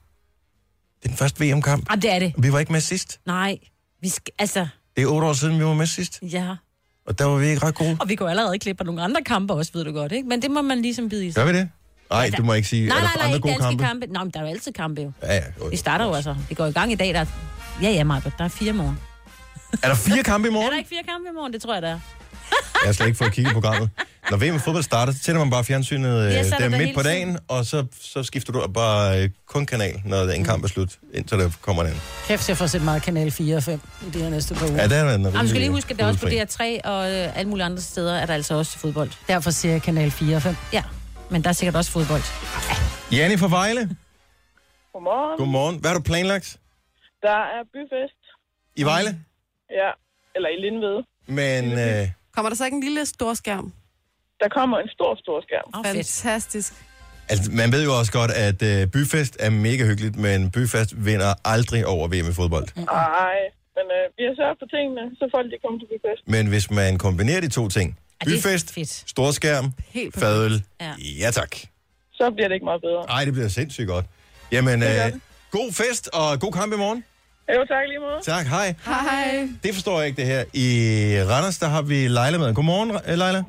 er den første VM-kamp. Jamen, det er det. Vi var ikke med sidst. Nej, vi skal, altså, Det er otte år siden, vi var med sidst. ja. Og der var vi ikke ret gode. Og vi går allerede klippe nogle andre kampe også, ved du godt, ikke? Men det må man ligesom bide i sig. Gør vi det? Nej, du må ikke sige, Nej, er nej, der nej, andre ikke gode danske kampe? kampe. Nå, men der er jo altid kampe jo. Ja, ja, jo, Vi starter jo altså. Vi går i gang i dag, der er... Ja, ja, Margot, der er fire morgen. Er der fire kampe i Er morgen? der ikke fire kampe i morgen? Det tror jeg, der er. Jeg har slet ikke fået kigget på programmet. Når VM fodbold starter, så tænder man bare fjernsynet øh, Ja, er der der midt på tiden. dagen, og så, så skifter du bare øh, kun kanal, når en kamp er slut, indtil der kommer den. Kæft, jeg får set meget kanal 4 og 5 i de her næste par uger. Ja, der er Jamen, du skal lige huske, at det er også på fodboldfri. DR3 og øh, alle mulige andre steder, er der altså også fodbold. Derfor siger jeg kanal 4 og 5. Ja, men der er sikkert også fodbold. Janni fra Vejle, Godmorgen. godmorgen. Hvad har du planlagt Der er byfest. i Vejle? Ja, eller i Lindved. Men øh, Kommer der så ikke en lille stor skærm? Der kommer en stor, stor skærm. Oh. Fantastisk. altså, man ved jo også godt, at øh, byfest er mega hyggeligt, men byfest vinder aldrig over VM i fodbold. Nej, men øh, vi har sørget for tingene, så folk de kommer til byfest. Men hvis man kombinerer de to ting, Ja, byfest, fedt. storskærm, Helt perfekt. fadøl, Ja. ja tak. Så bliver det ikke meget bedre. Ej, det bliver sindssygt godt. Jamen, øh, god fest og god kamp i morgen. Jo, tak lige måde. Tak, hej. Hej. Det forstår jeg ikke, det her. I Randers, der har vi Leila med. Godmorgen, øh, Leila.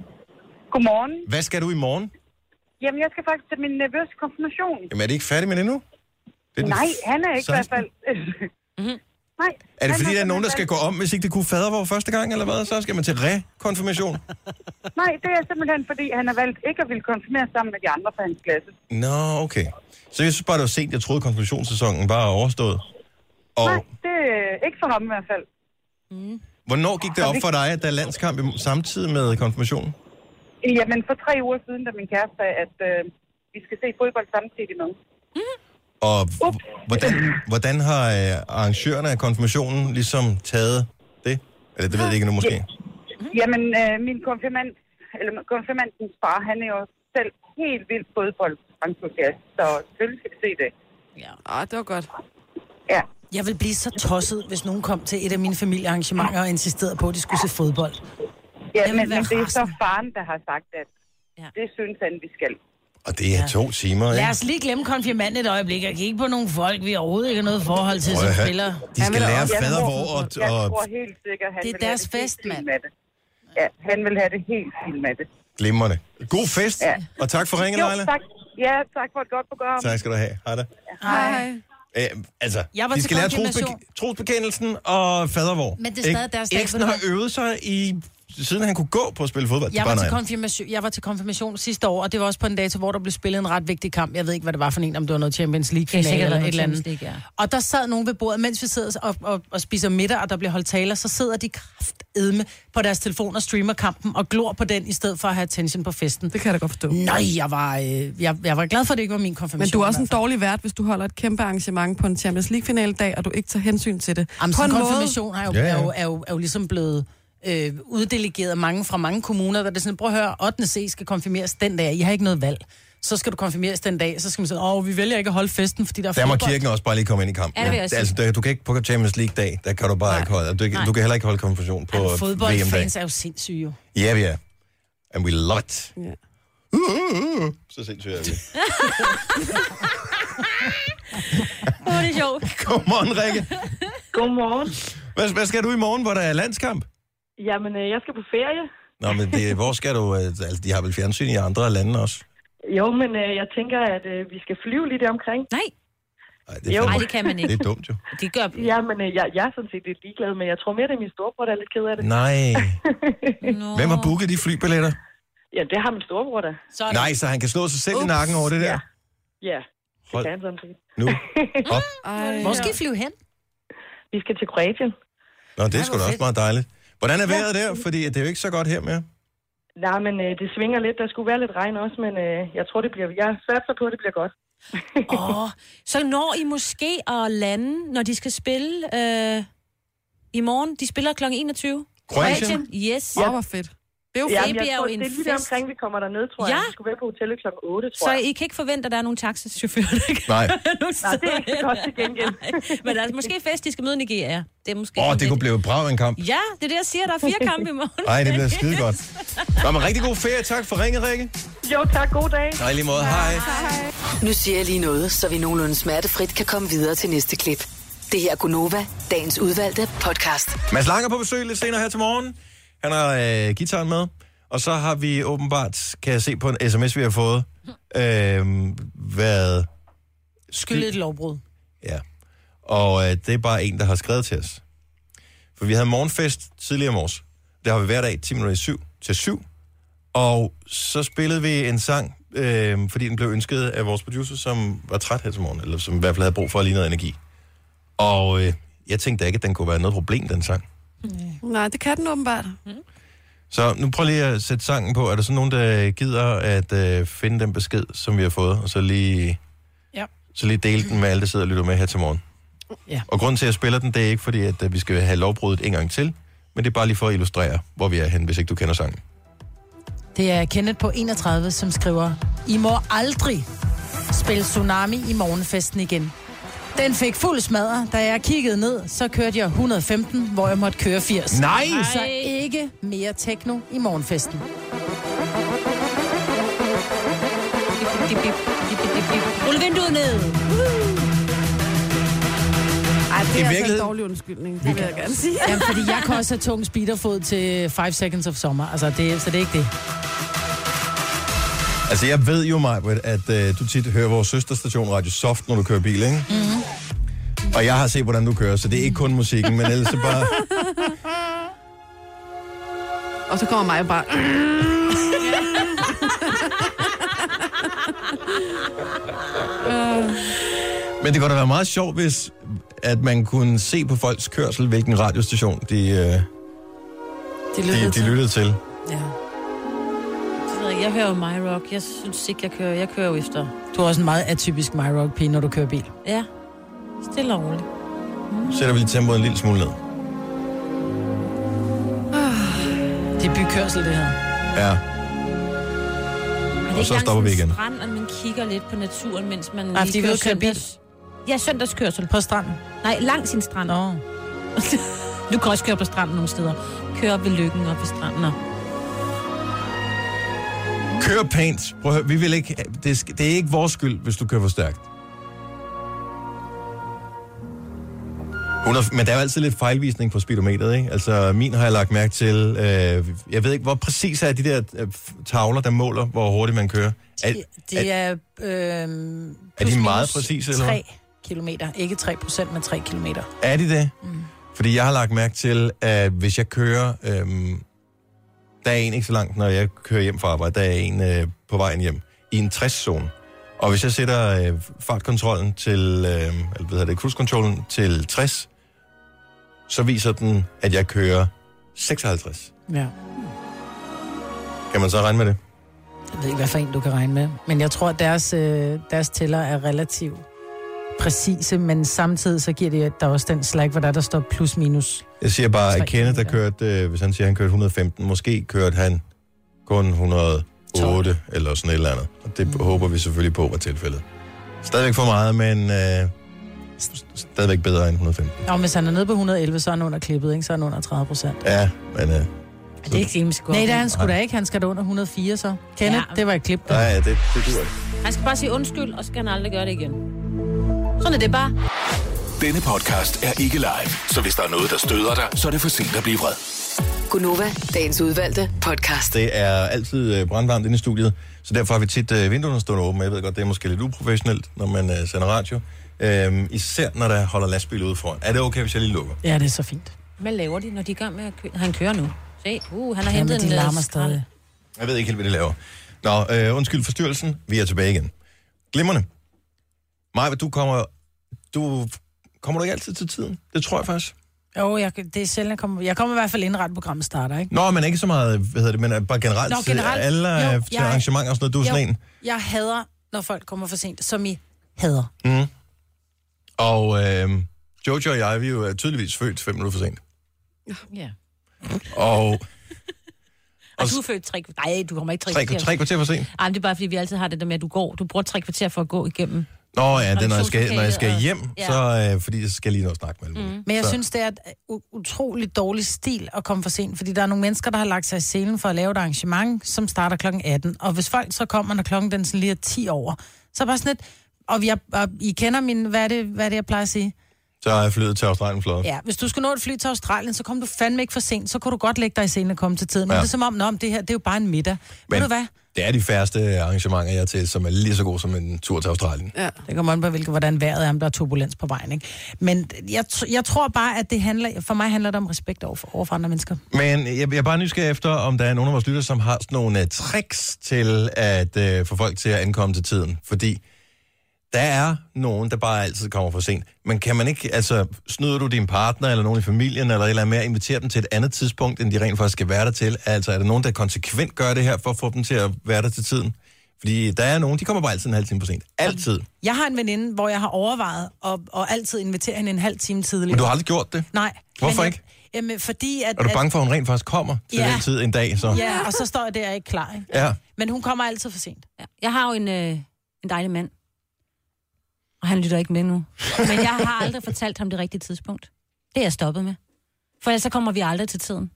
Godmorgen. Hvad skal du i morgen? Jamen, jeg skal faktisk til min nervøs konfirmation. Jamen, er det ikke færdig med det nu? Det er Nej, han er ikke i hvert 16.. fald. Nej. Er det fordi, der er nogen, der skal gå om, hvis ikke det kunne fader vor første gang, eller hvad? Så skal man til rekonfirmation? Nej, det er simpelthen, fordi han har valgt ikke at ville konfirmere sammen med de andre fra hans klasse. Nå, okay. Så jeg synes bare, det var sent. Jeg troede, konfirmationssæsonen var overstået. Og Nej, det er ikke for ham i hvert fald. hvornår gik det op for dig, at der er landskamp i- samtidig med konfirmationen? Jamen, for tre uger siden, da min kæreste sagde, at øh, vi skal se fodbold samtidig med. Og h- hvordan, hvordan har øh, arrangørerne af konfirmationen ligesom taget det? Eller det ved jeg ikke nu måske. Jamen, øh, min konfirmand, eller konfirmandens far, han er jo selv helt vildt fodboldentusiast, så selvfølgelig skal vi se det. Ja. Ah, det var godt. Ja. Jeg vil blive så tosset, hvis nogen kom til et af mine familiearrangementer og insisterede på, at de skulle se fodbold. Ja, men, men det er så faren, der har sagt, at ja. det synes han, vi skal. Og det er to timer, Lad ikke? os lige glemme konfirmanden et øjeblik og kigge på nogle folk, vi overhovedet ikke har noget forhold til som spiller. De skal vil lære Jeg fader hvor og, Jeg og tror helt sikkert, han Det er deres det fest, mand. Ja, han vil have det helt fint med det. glimrende. God fest, Ja. og tak for ringen, Leila. tak. Ja, tak for et godt program. Tak skal du have. Hej da. Hej. Øh, altså, Jeg var de skal lære trosbek- trosbekendelsen og fadervor. Men det er stadig deres dag, Eksen har øvet sig i, siden han kunne gå på at spille fodbold. Jeg var, til konfirmation, jeg var til konfirmation sidste år, og det var også på en dato, hvor der blev spillet en ret vigtig kamp. Jeg ved ikke, hvad det var for en, om det var noget Champions League-finale sikkert eller et eller andet. League, ja. Og der sad nogen ved bordet, mens vi sidder og, og, og spiser middag, og der bliver holdt taler, så sidder de kraftedme på deres telefon og streamer kampen, og glor på den, i stedet for at have attention på festen. Det kan jeg da godt forstå. Nej, jeg var, øh, jeg, jeg var glad for, at det ikke var min konfirmation. Men du er også en dårlig vært, hvis du holder et kæmpe arrangement på en Champions League-finale dag, og du ikke tager hensyn til det. Jamen, på en en måde, konfirmation er jo, Ja, ja, ja. ja. Er, jo, er, jo, er jo ligesom blevet øh, uddelegeret mange fra mange kommuner, der er det sådan, prøv at høre, 8. C skal konfirmeres den dag, I har ikke noget valg. så skal du konfirmeres den dag, så skal man sige, åh, vi vælger ikke at holde festen, fordi der er Der må fodbold. kirken også bare lige komme ind i kampen. Ja, det vil altså, der, du kan ikke på Champions League-dag, der kan du bare Nej. ikke holde. Du, kan- Nej. du kan heller ikke holde konfirmation på VM-dag. Fodboldfans er jo sindssyge jo. Ja, vi er. And we love it. Ja. Uh, uh, uh. Så sindssygt er vi. Åh, det er sjovt. Godmorgen, Rikke. Godmorgen. Hvad, hvad skal du i morgen, hvor der er landskamp? Jamen, øh, jeg skal på ferie. Nå, men det, hvor skal du... øh, Altså, de har vel fjernsyn i andre lande også? Jo, men øh, jeg tænker, at øh, vi skal flyve lidt omkring. Nej, Ej, det, Jo. nej, det kan man det ikke. er dumt jo. Det gør... Ja, men øh, jeg, jeg er sådan set lidt ligeglad, men jeg tror mere, det er min storebror, der er lidt ked af det. Nej. Nå. Hvem har booket de flybilletter? Ja, det har min storebror da. Sådan. Nej, så han kan slå sig selv i nakken over det der. Ja. Ja, det Hold kan han sådan set. nu op. Ej, Hvor skal I flyve hen? Vi skal til Kroatien. Nå, det er sgu da også meget dejligt. Hvordan er vejret der? Fordi det er jo ikke så godt her mere. Nej, men øh, det svinger lidt. Der skulle være lidt regn også, men øh, jeg tror, det bliver... Jeg satser på, at det bliver godt. Åh, oh, så når I måske at lande, når de skal spille øh, i morgen. De spiller kl. 21. Kroatien? Yes. Åh, hvor fedt. Det er jo Ja, bliver tror, jo en det er lige der fest. omkring, vi kommer derned, tror Ja. jeg. Vi skulle være på hotellet kl. 8, tror Så jeg. I kan ikke forvente, at der er nogle taxachauffører, der kan Nej. Nej, det er ikke så godt til gengæld. Nej, Men der er måske fest, de skal møde Nigeria. Det er måske... Åh, oh, det kunne blive brav en kamp. Ja, det er det, jeg siger. Der er fire kampe i morgen. Nej, det bliver skide godt. Nå, men rigtig god ferie. Tak for ringet, Rikke. Jo, tak. God dag. Nej, lige måde. Hej. Nu siger jeg lige noget, så vi nogenlunde smertefrit kan komme videre til næste klip. Det her er Gunova, dagens udvalgte podcast. Mads Langer på besøg lidt senere her til morgen. Han har øh, gitaren med. Og så har vi åbenbart, kan jeg se på en sms, vi har fået, øh, været Skyld et lovbrud. Ja. Og øh, det er bare en, der har skrevet til os. For vi havde morgenfest tidligere i morges. Der har vi hver dag 10 minutter i syv til 7. Og så spillede vi en sang, øh, fordi den blev ønsket af vores producer, som var træt her til morgen, eller som i hvert fald havde brug for lige noget energi. Og øh, jeg tænkte ikke, at den kunne være noget problem, den sang. Nej, det kan den åbenbart. Så nu prøv lige at sætte sangen på. Er der så nogen, der gider at øh, finde den besked, som vi har fået, og så lige, Ja. så lige dele den med alle, der sidder og lytter med her til morgen? Ja. Og grunden til, at jeg spiller den, det er ikke fordi, at øh, vi skal have lovbruddet en gang til, men det er bare lige for at illustrere, hvor vi er hen, hvis ikke du kender sangen. Det er Kenneth på 31, som skriver, I må aldrig spille Tsunami i morgenfesten igen. Den fik fuld smadre. Da jeg kiggede ned, så kørte jeg 115, hvor jeg måtte køre 80. Nej! Så ikke mere techno i morgenfesten. Rul vinduet ned. Ej, det I er altså en dårlig undskyldning, det vil jeg gerne sige. Jamen, fordi jeg kan også have tung speederfod til 5 Seconds of Summer. Altså, det, så det er ikke det. Altså, jeg ved jo, Majbrit, at øh, du tit hører vores søsterstation Radio Soft, når du kører bil, ikke? Mm-hmm. Og jeg har set, hvordan du kører, så det er ikke kun musikken, men ellers så bare... Og så kommer mig bare... Men det kunne da være meget sjovt, hvis at man kunne se på folks kørsel, hvilken radiostation de, øh, De de, de lyttede til. Ja. Det ved jeg, jeg hører jo My Rock. Jeg synes ikke, jeg kører. Jeg kører jo efter. Du er også en meget atypisk My Rock pige, når du kører bil. Ja. Stille og roligt. Sætter vi lige tempoet en lille smule ned. Det er bykørsel, det her. Ja. Og så stopper vi en igen. Strand, at man kigger lidt på naturen, mens man Nej, fordi vi er ude at køre bil. Ja, søndagskørsel. På stranden. Nej, langs sin strand. Nå. Du kan også køre på stranden nogle steder. Kør op ved lykken op ved stranden. Nå. Kør pænt. Prøv at høre, vi vil ikke, det, det er ikke vores skyld, hvis du kører for stærkt. 100, men der er jo altid lidt fejlvisning på speedometeret, ikke? Altså, min har jeg lagt mærke til. Øh, jeg ved ikke, hvor præcis er de der øh, tavler, der måler, hvor hurtigt man kører. Er, Det er... Øh, er de meget præcise, eller hvad? 3 kilometer. Ikke 3 procent, men 3 kilometer. Er de det? Mm. Fordi jeg har lagt mærke til, at hvis jeg kører... Øhm, der er en ikke så langt, når jeg kører hjem fra arbejde. Der er en øh, på vejen hjem i en 60-zone. Og hvis jeg sætter øh, fartkontrollen til... Øh, eller hvad hedder det? Cruise-kontrollen til 60, så viser den, at jeg kører 56. Ja. Kan man så regne med det? Jeg ved ikke, hvad for en du kan regne med. Men jeg tror, at deres, øh, deres tæller er relativt præcise, men samtidig så giver det at der er også den slag, hvor der, der står plus minus. Jeg siger bare, at Kenneth, der kørte, øh, hvis han siger, at han kørte 115, måske kørte han kun 108 8 eller sådan et eller andet. Og det håber vi selvfølgelig på var tilfældet. Stadigvæk for meget, men øh, stadigvæk bedre end 115. Og hvis han er nede på 111, så er han under klippet, ikke? Så er han under 30 procent. Ja, men... Øh, Det er ikke skal gå Nej, det er han sgu da ikke. Han skal da under 104, så. Kenneth, Ja. det var et klip. Der. nej, det, det duer ikke. Han skal bare sige undskyld, og så skal han aldrig gøre det igen. Sådan er det bare. Denne podcast er ikke live, så hvis der er noget, der støder dig, så er det for sent at blive vred. Gunova, dagens udvalgte podcast. Det er altid øh, brandvarmt inde i studiet, så derfor har vi tit øh, vinduerne stående åbne. Jeg ved godt, det er måske lidt uprofessionelt, når man øh, sender radio. Øhm, især når der holder lastbil ude foran. Er det okay, hvis jeg lige lukker? Ja, det er så fint. Hvad laver de, når de er i gang med at køre? Han kører nu. Se, uh, han har Ja, hentet de en øh, larmer stadig. Jeg ved ikke helt, hvad de laver. Nå, øh, undskyld forstyrrelsen. Vi er tilbage igen. Glimrende. Maja, du kommer... Du kommer du ikke altid til tiden? Det tror jeg faktisk. Jo, jeg, det er sjældent, jeg kommer, jeg kommer i hvert fald inden ret programmet starter, ikke? Nå, men ikke så meget, hvad hedder det, men øh, bare generelt, Nå, generelt. alle Jo, jo, til jeg- arrangementer og sådan noget. Du er sådan en. Jeg hader, når folk kommer for sent, som I hader. Mm. Og øh, Jojo og jeg, vi er jo tydeligvis født fem minutter for sent. Ja. Og Og du er født tre kvarter. Nej, du kommer ikke tre, tre, tre kvarter for sent. Ej, men det er bare, fordi vi altid har det der med, at du går. Du bruger tre kvarter for at gå igennem. Nå ja, det er, når jeg skal, når jeg skal hjem, Ja. så øh, fordi jeg skal lige nå at snakke med dem. Mm. Men jeg så, synes, det er et utroligt dårlig stil at komme for sent, fordi der er nogle mennesker, der har lagt sig i selen for at lave et arrangement, som starter klokken 18. Og hvis folk så kommer, når klokken den sådan lige er 10 over, så er bare sådan lidt... Og, vi er, og I kender min... Hvad er, det, hvad er det, jeg plejer at sige? så er jeg flyttet til Australien flot. Ja, hvis du skal nå et fly til Australien, så kom du fandme ikke for sent. Så kunne du godt lægge dig i scenen og komme til tiden. Men Ja. det er som om, Nå, det her, det er jo bare en middag. Men, Ved du hvad? Det er de færreste arrangementer, jeg er til, som er lige så gode som en tur til Australien. Ja. Det kommer an på, hvilket, hvordan vejret er, om der er turbulens på vejen. Ikke? Men jeg, jeg tror bare, at det handler, for mig handler det om respekt over for, over for andre mennesker. Men jeg, jeg er bare nysgerrig efter, om der er nogen af vores lytter, som har sådan nogle uh, tricks til at uh, få folk til at ankomme til tiden. Fordi der er nogen, der bare altid kommer for sent. Men kan man ikke, altså, snyder du din partner eller nogen i familien eller eller andet med at invitere dem til et andet tidspunkt, end de rent faktisk skal være der til? Altså, er der nogen, der konsekvent gør det her for at få dem til at være der til tiden? Fordi der er nogen, de kommer bare altid en halv time for sent. Altid. Jeg har en veninde, hvor jeg har overvejet at, og altid invitere hende en halv time tidligere. Men du har aldrig gjort det. Nej. Hvorfor jeg, ikke? Jamen, fordi at... Er du bange for, at hun rent faktisk kommer til Ja. den tid en dag? Så? At, ja, og så står jeg der ikke klar, ikke? ja. Men hun kommer altid for sent. Ja. Jeg har jo en, øh, en dejlig mand. Og han lytter ikke med nu. Men jeg har aldrig fortalt ham det rigtige tidspunkt. Det er jeg stoppet med. For ellers så kommer vi aldrig til tiden.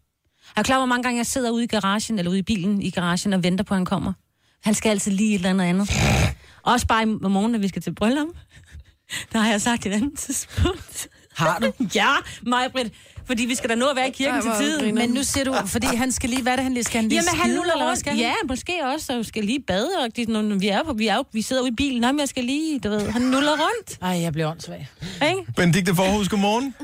Jeg er klar, hvor mange gange jeg sidder ude i garagen, eller ude i bilen i garagen, og venter på, at han kommer. Han skal altid lige et eller andet andet. Også bare i morgen, når vi skal til bryllup. Der har jeg sagt et andet tidspunkt. Har du? ja, mig, Britt. Fordi vi skal da nå at være i kirken til tiden. griner. Men nu ser du, fordi han skal lige, hvad er det, han lige skal? Han lige Jamen, han nuller eller hvad skal han? Ja, måske også, og skal lige bade. Og de, når vi, er på, vi, er jo, vi sidder ude i bilen. Nej, men jeg skal lige, du ved, han nuller rundt. Ej, jeg bliver åndssvag. Ikke? Benedikte Forhus, godmorgen.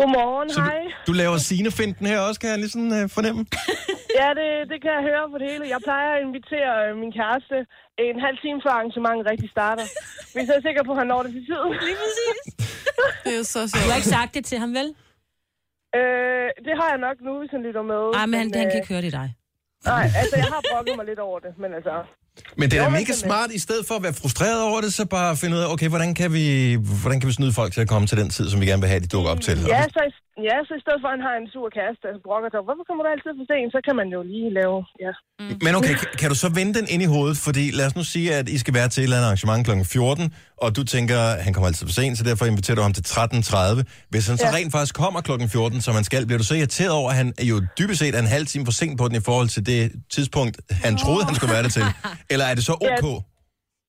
Godmorgen, Så hej. du, du laver sinefinten her også, kan jeg lige sådan uh, fornemme? Ja, det, det kan jeg høre på det hele. Jeg plejer at invitere øh, min kæreste en halv time før arrangementet rigtig starter. Hvis jeg er sikker på, at han når det til tiden. Lige præcis. Det er så Du har sjovt. ikke sagt det til ham, vel? Øh, det har jeg nok nu, hvis han lytter med. Nej, men han, han kan øh, ikke høre det i dig. Nej, altså, jeg har brokket mig lidt over det, men altså... Men det er da mega smart, i stedet for at være frustreret over det, så bare finde ud af, okay, hvordan kan vi, hvordan kan vi snyde folk til at komme til den tid, som vi gerne vil have, de dukker op til? Ja, så, i- ja, så i stedet for, at han har en sur kæreste, der brokker sig, hvorfor kommer du altid for sent? Så kan man jo lige lave... Ja. Men okay, kan- kan du så vende den ind i hovedet? Fordi lad os nu sige, at I skal være til et eller andet arrangement kl. 14, og du tænker, at han kommer altid for sent, så derfor inviterer du ham til 13.30. Hvis han så Ja. rent faktisk kommer kl. 14, som han skal, bliver du så irriteret over, at han er jo dybest set er en halv time for sent på den i forhold til det tidspunkt, han troede, han skulle være der til? Eller er det så ok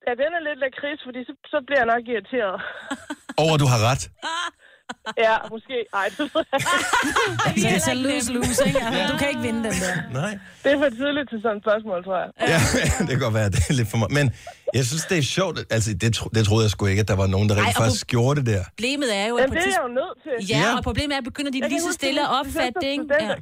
Ja, den er lidt lakrids, fordi så, så bliver jeg nok irriteret. over, at du har ret? ja, måske. Ej, det ved jeg ikke. Så det er så lose-lose, ikke? Altså, du kan ikke vinde den der. Nej. Det er for tidligt til sådan et spørgsmål, tror jeg. Ja, det kan godt være, det er lidt for meget. Men jeg synes, det er sjovt. Altså, det, tro, det troede jeg sgu ikke, at der var nogen, der rent Ej, faktisk gjorde det der. Problemet er jo, at Jamen, det er jeg jo nødt til. Ja, og problemet er, at begynder de Jeg lige så stille at opfatte det, ikke? Ja. studenter-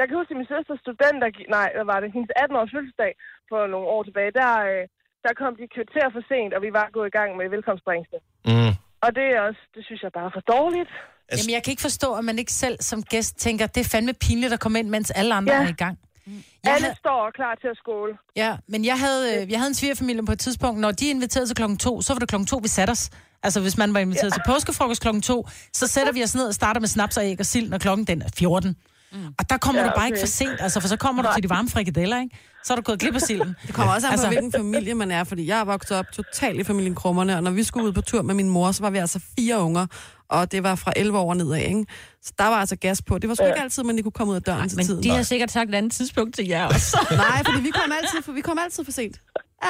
Jeg kan huske, at min søsters student, der, gi- nej, hvad var det, hendes 18-års fødselsdag for nogle år tilbage, der, øh, der kom de kvarter for sent, og vi var gået i gang med velkomstbringelse. Mm. Og det er også, det synes jeg bare er for dårligt. Altså- Jamen, jeg kan ikke forstå, at man ikke selv som gæst tænker, det er fandme pinligt at komme ind, mens alle andre Ja. er i gang. Jeg Alle havde, står klar til at skåle. ja, men jeg havde, øh, jeg havde en svigerfamilie på et tidspunkt, når de inviterede til klokken to, så var det klokken to, vi satte os. Altså, hvis man var inviteret ja. til påskefrokost klokken to, så sætter vi os ned og starter med snaps og æg og sild, når klokken den er 14. Og der kommer Ja, ja, du bare ikke okay. for sent, altså, for så kommer du til de varme frikadeller, ikke? Så er du gået glip af silden. Det kommer også an på, altså, hvilken familie man er, fordi jeg er vokset op totalt i familien Krummerne, og når vi skulle ud på tur med min mor, så var vi altså fire unger, og det var fra 11 år nedad, ikke? Så der var altså gas på. Det var sgu ikke altid, man lige kunne komme ud af døren til Men tiden. de har sikkert sagt et andet tidspunkt til jer også. Nej, fordi vi kom altid for, vi kom altid for sent.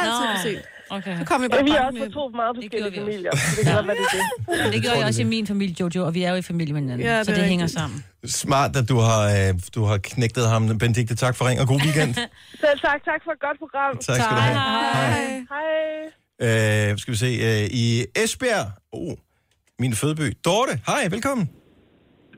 Altid for sent. Okay. Så kom vi Ja, bare vi er også fra ind. to meget forskellige vi også. familier. så Det kan godt være, det er det. Men det gjorde jeg også i min familie, Jojo, og vi er jo i familie med hinanden, Ja, ja, det så det hænger rigtigt. sammen. Smart, at du har, øh, du har knægtet ham. Benedikte, tak for ring, og god weekend. Selv tak. Tak for et godt program. tak skal du have. Hej. Hej. Øh, skal vi se, øh, i Esbjerg, oh, min fødeby, Dorte, hej, velkommen.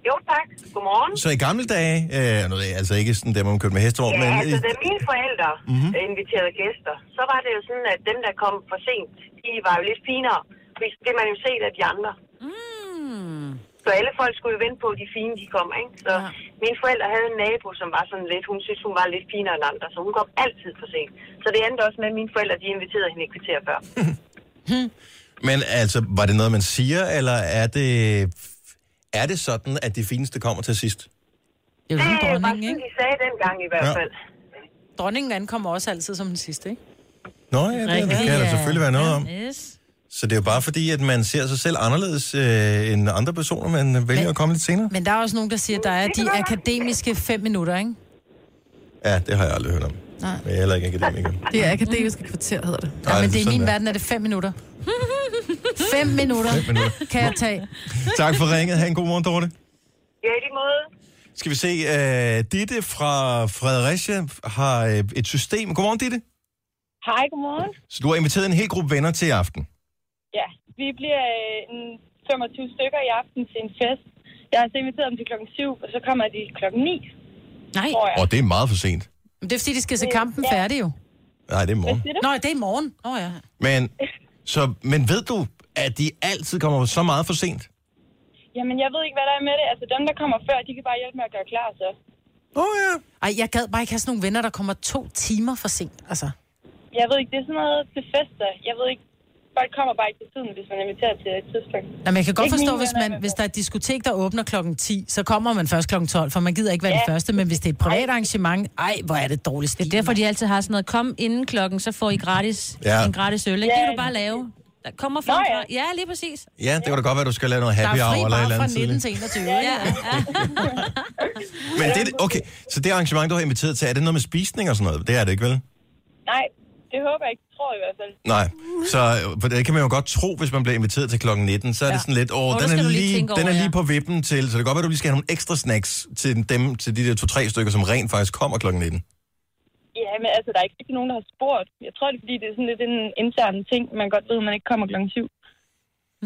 Jo, tak. Godmorgen. Så i gamle dage, øh, nu er altså ikke sådan der, man kørte med hestevogn, Ja, men altså, i- da mine forældre Mhm. mm-hmm. inviterede gæster, så var det jo sådan, at dem, der kom for sent, de var jo lidt finere. Fordi det man jo set af de andre. Mm. Så alle folk skulle jo vente på, at de fine de kom, ikke? Så ja. mine forældre havde en nabo, som var sådan lidt, hun synes, hun var lidt finere end andre, så hun kom altid for sent. Så det endte også med, at mine forældre, de inviterede hende et kvarter før. men altså, var det noget, man siger, eller er det, er det sådan, at de fineste kommer til sidst? Det er jo Det sådan var dronningen, sådan, ikke? de sagde dengang i hvert Ja. fald. Dronningen ankommer også altid som den sidste, ikke? Nå ja, det, det kan der selvfølgelig være noget om. Yes. Så det er jo bare fordi, at man ser sig selv anderledes øh, end andre personer, man vælger Men- at komme lidt senere. Men der er også nogen, der siger, at der er de akademiske fem minutter, ikke? Ja, det har jeg aldrig hørt om. Nej. Men jeg er heller ikke akademiker. Det er akademiske kvarter, hedder det. Ja, men det er i min der. verden er det fem minutter. fem minutter Fem minutter. kan jeg tage. Tak for ringet. Ha' en god morgen, Dorte. Ja, i måde. Skal vi se, uh, Ditte fra Fredericia har uh, et system. Godmorgen, Ditte. Hej, godmorgen. Så du har inviteret en hel gruppe venner til i aften. Ja, vi bliver øh, en 25 stykker i aften til en fest. Jeg har så inviteret dem til klokken 7, og så kommer de klokken 9. Nej. Og det er meget for sent. Men det er fordi, de skal se kampen Ja. færdig jo. Nej, det er i morgen. Nå, det er i morgen. Åh oh, ja. Men, så, men ved du, at de altid kommer så meget for sent? Jamen, jeg ved ikke, hvad der er med det. Altså, dem, der kommer før, de kan bare hjælpe med at gøre klar, så. Åh oh, ja. Ej, jeg gad bare ikke have sådan nogle venner, der kommer to timer for sent. Altså. Jeg ved ikke, det er sådan noget til fester. Jeg ved ikke, folk kommer bare ikke til tiden, hvis man er inviteret til et tidspunkt. Nå, men jeg kan godt Ikke forstå, hvis, man, hvis der er et diskotek, der åbner klokken 10, så kommer man først klokken 12, for man gider ikke være ja. Det første. Men hvis det er et privat arrangement, ej, hvor er det dårligt Det er derfor, de altid har sådan noget, kom inden klokken, så får I gratis, Ja. en gratis øl. Ikke? Det Ja. kan du bare lave. Der kommer Nå, ja. fra. Ja, lige præcis. Ja, det kan da godt være, at du skal lave noget Der happy er hour fri eller et bare eller fra andet 19 tidligt. til 21. Ja, Ja. Men det, er- okay, så det arrangement, du har inviteret til, er det noget med spisning og sådan noget? Det er det ikke, vel? Nej, det håber jeg ikke. Tror jeg i hvert fald. Nej, så øh, for det kan man jo godt tro, hvis man bliver inviteret til klokken 19, så er ja. det sådan lidt, åh, den, er lige lige, den er lige ja. på vippen til, så det kan godt være, at du lige skal have nogle ekstra snacks til dem, til de der to-tre stykker, som rent faktisk kommer klokken 19. Ja, men altså, der er ikke rigtig nogen, der har spurgt. Jeg tror, det er, fordi det er sådan lidt en intern ting, man godt ved, at man ikke kommer klokken 7.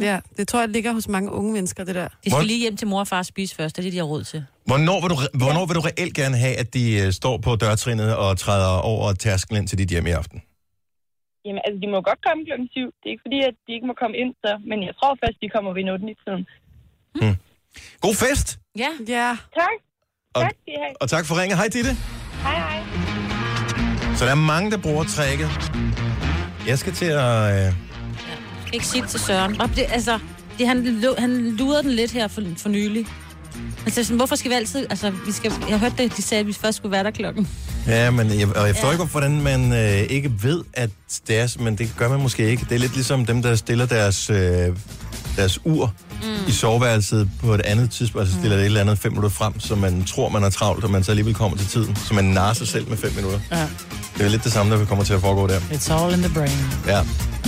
Ja, det tror jeg ligger hos mange unge mennesker, det der. De Hvor- skal lige hjem til mor og far og spise først. Det er det, de har råd til. Hvornår vil du, hvornår vil du reelt gerne have, at de øh, står på dørtrinnet og træder over tærsklen ind til dit hjem i aften? Jamen, altså, de må godt komme klokken 7. Det er ikke fordi, at de ikke må komme ind, så. Men jeg tror først, de kommer ved 8 i tiden. God fest! Ja. Ja. Tak. Og, Tak, skal I have. og tak for ringen. Hej, Ditte. Hej, hej. Så der er mange, der bruger tricket. Jeg skal til at... Øh, Ikke sige det til Søren. Bare det, altså, det, han, han lurede den lidt her for, for nylig. Sagde sådan, hvorfor skal vi altid... Altså, vi skal, jeg hørte det, de sagde, at vi først skulle være der klokken. Ja, men jeg, og jeg forstår Ja. ikke, hvordan man øh, ikke ved, at det er, men det gør man måske ikke. Det er lidt ligesom dem, der stiller deres, øh, deres ur mm. i soveværelset på et andet tidspunkt, altså stiller det et eller andet fem minutter frem, så man tror, man er travlt, og man så alligevel kommer til tiden. Så man narer sig selv med fem minutter. Ja. Det er lidt det samme, der kommer til at foregå der. It's all in the brain. Ja.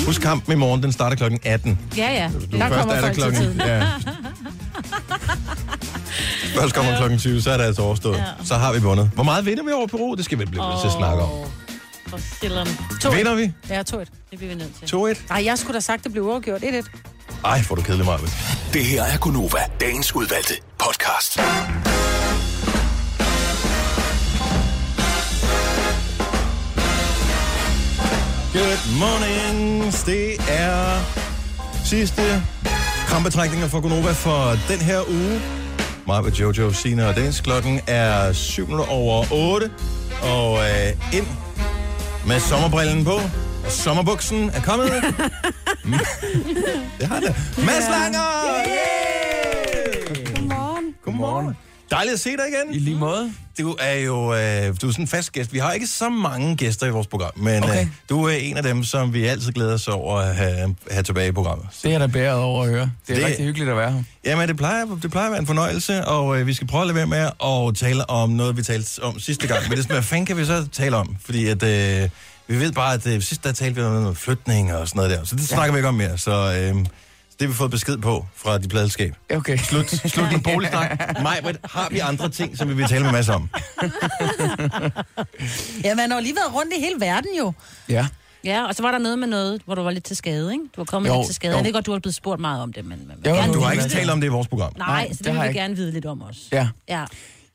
Husk kampen i morgen, den starter klokken 18. Ja, ja. Du Der først kommer er der folk til klokken, tiden. ja. Først kommer klokken 20, så er det altså overstået. Ja. Så har vi vundet. Hvor meget vinder vi over Peru? Det skal vi blive nødt til at snakke om. For. Vinder vi? Ja, 2-1. Det bliver vi nødt til. 2-1? Nej, jeg skulle da sagt, det blev overgjort 1-1. Ej, får du kedelig meget. Det her er Gunova, dagens udvalgte podcast. Good morning. Det er sidste krampetrækninger for Gonova for den her uge. Mig med Jojo, Sina og Dennis. Klokken er 7 minutter over 8. Og øh, ind med sommerbrillen på. Og sommerbuksen er kommet. det har det. Mads Langer! Godmorgen. Godmorgen. Dejligt at se dig igen. I lige måde. Du er jo øh, du er sådan en fast gæst. Vi har ikke så mange gæster i vores program, men Okay. øh, du er en af dem, som vi altid glæder os over at have, have tilbage i programmet. Det er da bæret over at høre. Det er Det- rigtig hyggeligt at være her. Jamen, det plejer, det plejer at være en fornøjelse, og øh, vi skal prøve at lade være med at tale om noget, vi talte om sidste gang. Men det er hvad fanden kan vi så tale om? Fordi at, øh, vi ved bare, at øh, sidst der talte vi om noget flytning og sådan noget der. Så det snakker vi ikke om mere. Så, øh, så det har vi fået besked på fra dit pladselskab. Okay. Slut, slut din boligsnak. Maj, har vi andre ting, som vi vil tale med masser om? Ja, man har jo lige været rundt i hele verden jo. Ja. Ja, og så var der noget med noget, hvor du var lidt til skade, ikke? Du var kommet Jo, lidt til skade. jo. Jeg ved godt, du har blevet spurgt meget om det, men... men Jo, Du har ikke talt om det i vores program. Nej, Nej, så det, det vil vi gerne vide lidt om os. Ja. Ja.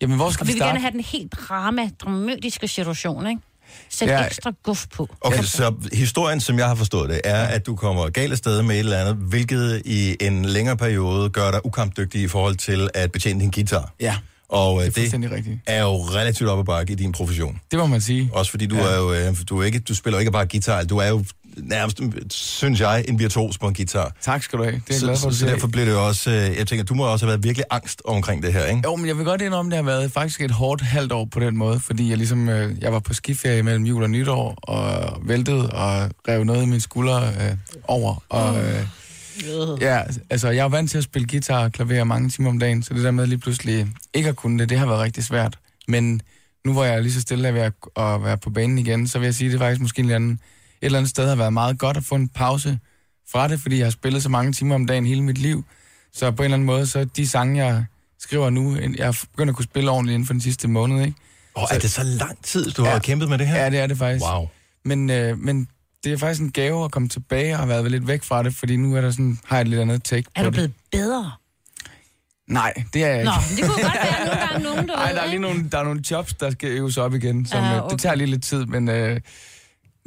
Jamen, hvor skal Og vi vi vil starte? gerne have den helt drama, dramatiske situation, ikke? Sæt Ja. ekstra guf på. Okay, så historien, som jeg har forstået det, er, at du kommer galt af sted med et eller andet, hvilket i en længere periode gør dig ukampdygtig i forhold til at betjene din guitar. Ja, Og øh, det er det rigtigt. er jo relativt op ad bakke i din profession. Det må man sige. Også fordi du Ja. er jo, øh, du, er ikke, du spiller ikke bare guitar, du er jo nærmest, synes jeg, en virtuos på en guitar. Tak skal du have. Det er jeg så, glad for, så, så derfor bliver det jo også, øh, jeg tænker, du må også have været virkelig angst omkring det her, ikke? Jo, men jeg vil godt indrømme, det har været faktisk et hårdt halvt år på den måde, fordi jeg ligesom, øh, jeg var på skiferie mellem jul og nytår, og væltede og rev noget i mine skuldre øh, over, og øh, ja, altså jeg er vant til at spille guitar og klaver mange timer om dagen, så det der med lige pludselig ikke at kunne det, det har været rigtig svært, men nu hvor jeg er lige så stille af ved at, at være på banen igen, så vil jeg sige, at det faktisk måske en eller anden, et eller andet sted har været meget godt at få en pause fra det, fordi jeg har spillet så mange timer om dagen hele mit liv, så på en eller anden måde, så de sange, jeg skriver nu, jeg er begyndt at kunne spille ordentligt inden for den sidste måned, ikke? Og er det så lang tid, du har kæmpet med det her? Ja, det er det faktisk. Wow. Men, øh, men det er faktisk en gave at komme tilbage og have været lidt væk fra det, fordi nu er der sådan, har jeg et lidt andet take Er på du det. blevet bedre? Nej, det er jeg Nå, ikke. men det kunne godt være nogle gange nogen, du Ej, ved, der er lige nogle, der er nogle jobs, der skal øves op igen, som, Ah, ah, okay. okay. det tager lige lidt tid, men, øh,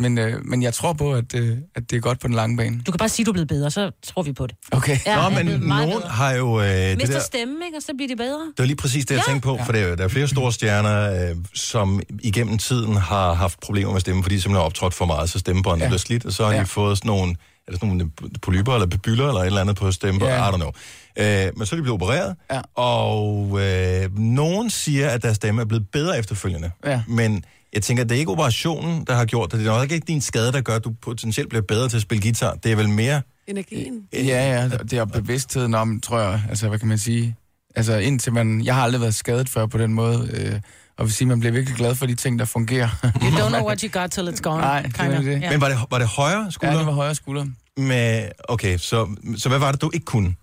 men, øh, men jeg tror på, at, øh, at det er godt på den lange bane. Du kan bare sige, du er blevet bedre, så tror vi på det. Okay. Ja, Nå, jeg men nogen bedre. har jo... Øh, det Mister der, stemme, ikke? Og så bliver de bedre. Det var lige præcis det, jeg Ja. tænkte på, for der, er- der er flere store stjerner, øh, som igennem tiden har haft problemer med stemmen, fordi de simpelthen har optrådt for meget, så stemmebåndet ja. Bliver slidt, og så har ja. Ja. de fået sådan nogle, er det sådan nogle polyper eller bebyller eller et eller andet på stemmen, Ja. I don't know. Øh, men så er de blevet opereret, Ja. og øh, nogen siger, at deres stemme er blevet bedre efterfølgende. Ja. Men jeg tænker, det er ikke operationen, der har gjort det. Det er nok ikke din skade, der gør, at du potentielt bliver bedre til at spille guitar. Det er vel mere... Energien. Ja, ja, det er bevidstheden om, tror jeg, altså hvad kan man sige, altså indtil man, jeg har aldrig været skadet før på den måde, øh, og vil sige, man bliver virkelig glad for de ting, der fungerer. You don't know what you got till it's gone. Nej, det er det. Ja. Men var det, var det højre skulder? Ja, det var højre skulder. Med, okay, så, så hvad var det, du ikke kunne?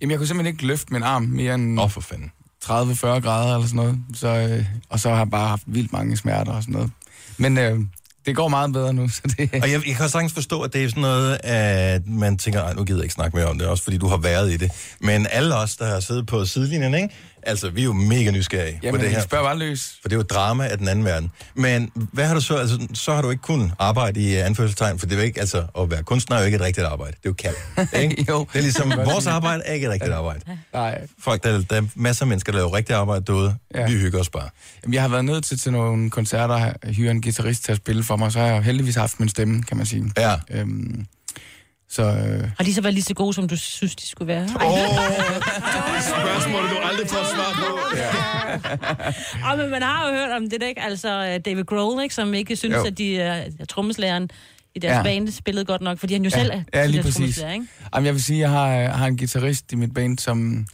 Jamen, jeg kunne simpelthen ikke løfte min arm mere end Åh, oh, for fanden. 30-40 grader eller sådan noget. Så, øh, og så har jeg bare haft vildt mange smerter og sådan noget. Men øh, det går meget bedre nu, så det... Og jeg, jeg kan sagtens forstå, at det er sådan noget, at man tænker, nu gider jeg ikke snakke mere om det, også fordi du har været i det. Men alle os, der har siddet på sidelinjen, ikke? Altså, vi er jo mega nysgerrige Jamen, på det her. spørger bare løs. For det er jo drama af den anden verden. Men hvad har du så, altså, så har du ikke kun arbejde i uh, anførselstegn, for det er jo ikke, altså, at være kunstner er jo ikke et rigtigt arbejde. Det er jo kald. Ikke? jo. Det er ligesom, vores arbejde er ikke et rigtigt arbejde. Nej. Folk, der, der er masser af mennesker, der laver rigtigt arbejde derude. Ja. Vi hygger os bare. Jamen, jeg har været nødt til til nogle koncerter hyre en guitarist til at spille for mig, så har jeg heldigvis haft min stemme, kan man sige. Ja. Øhm, så øh, Har de så været lige så gode, som du synes, de skulle være? Åh, spørgsmål, du aldrig får svar på. Ja. Og men man har jo hørt om det, ikke? Altså øh, David Grohl, ikke? Som ikke synes, Jo. at de uh, trommeslæren i deres ja. Band spillede godt nok, fordi han jo Ja. selv er Ja, lige præcis. trommeslager, ikke? Jamen, jeg vil sige, at jeg har, jeg har en guitarist i mit band, som...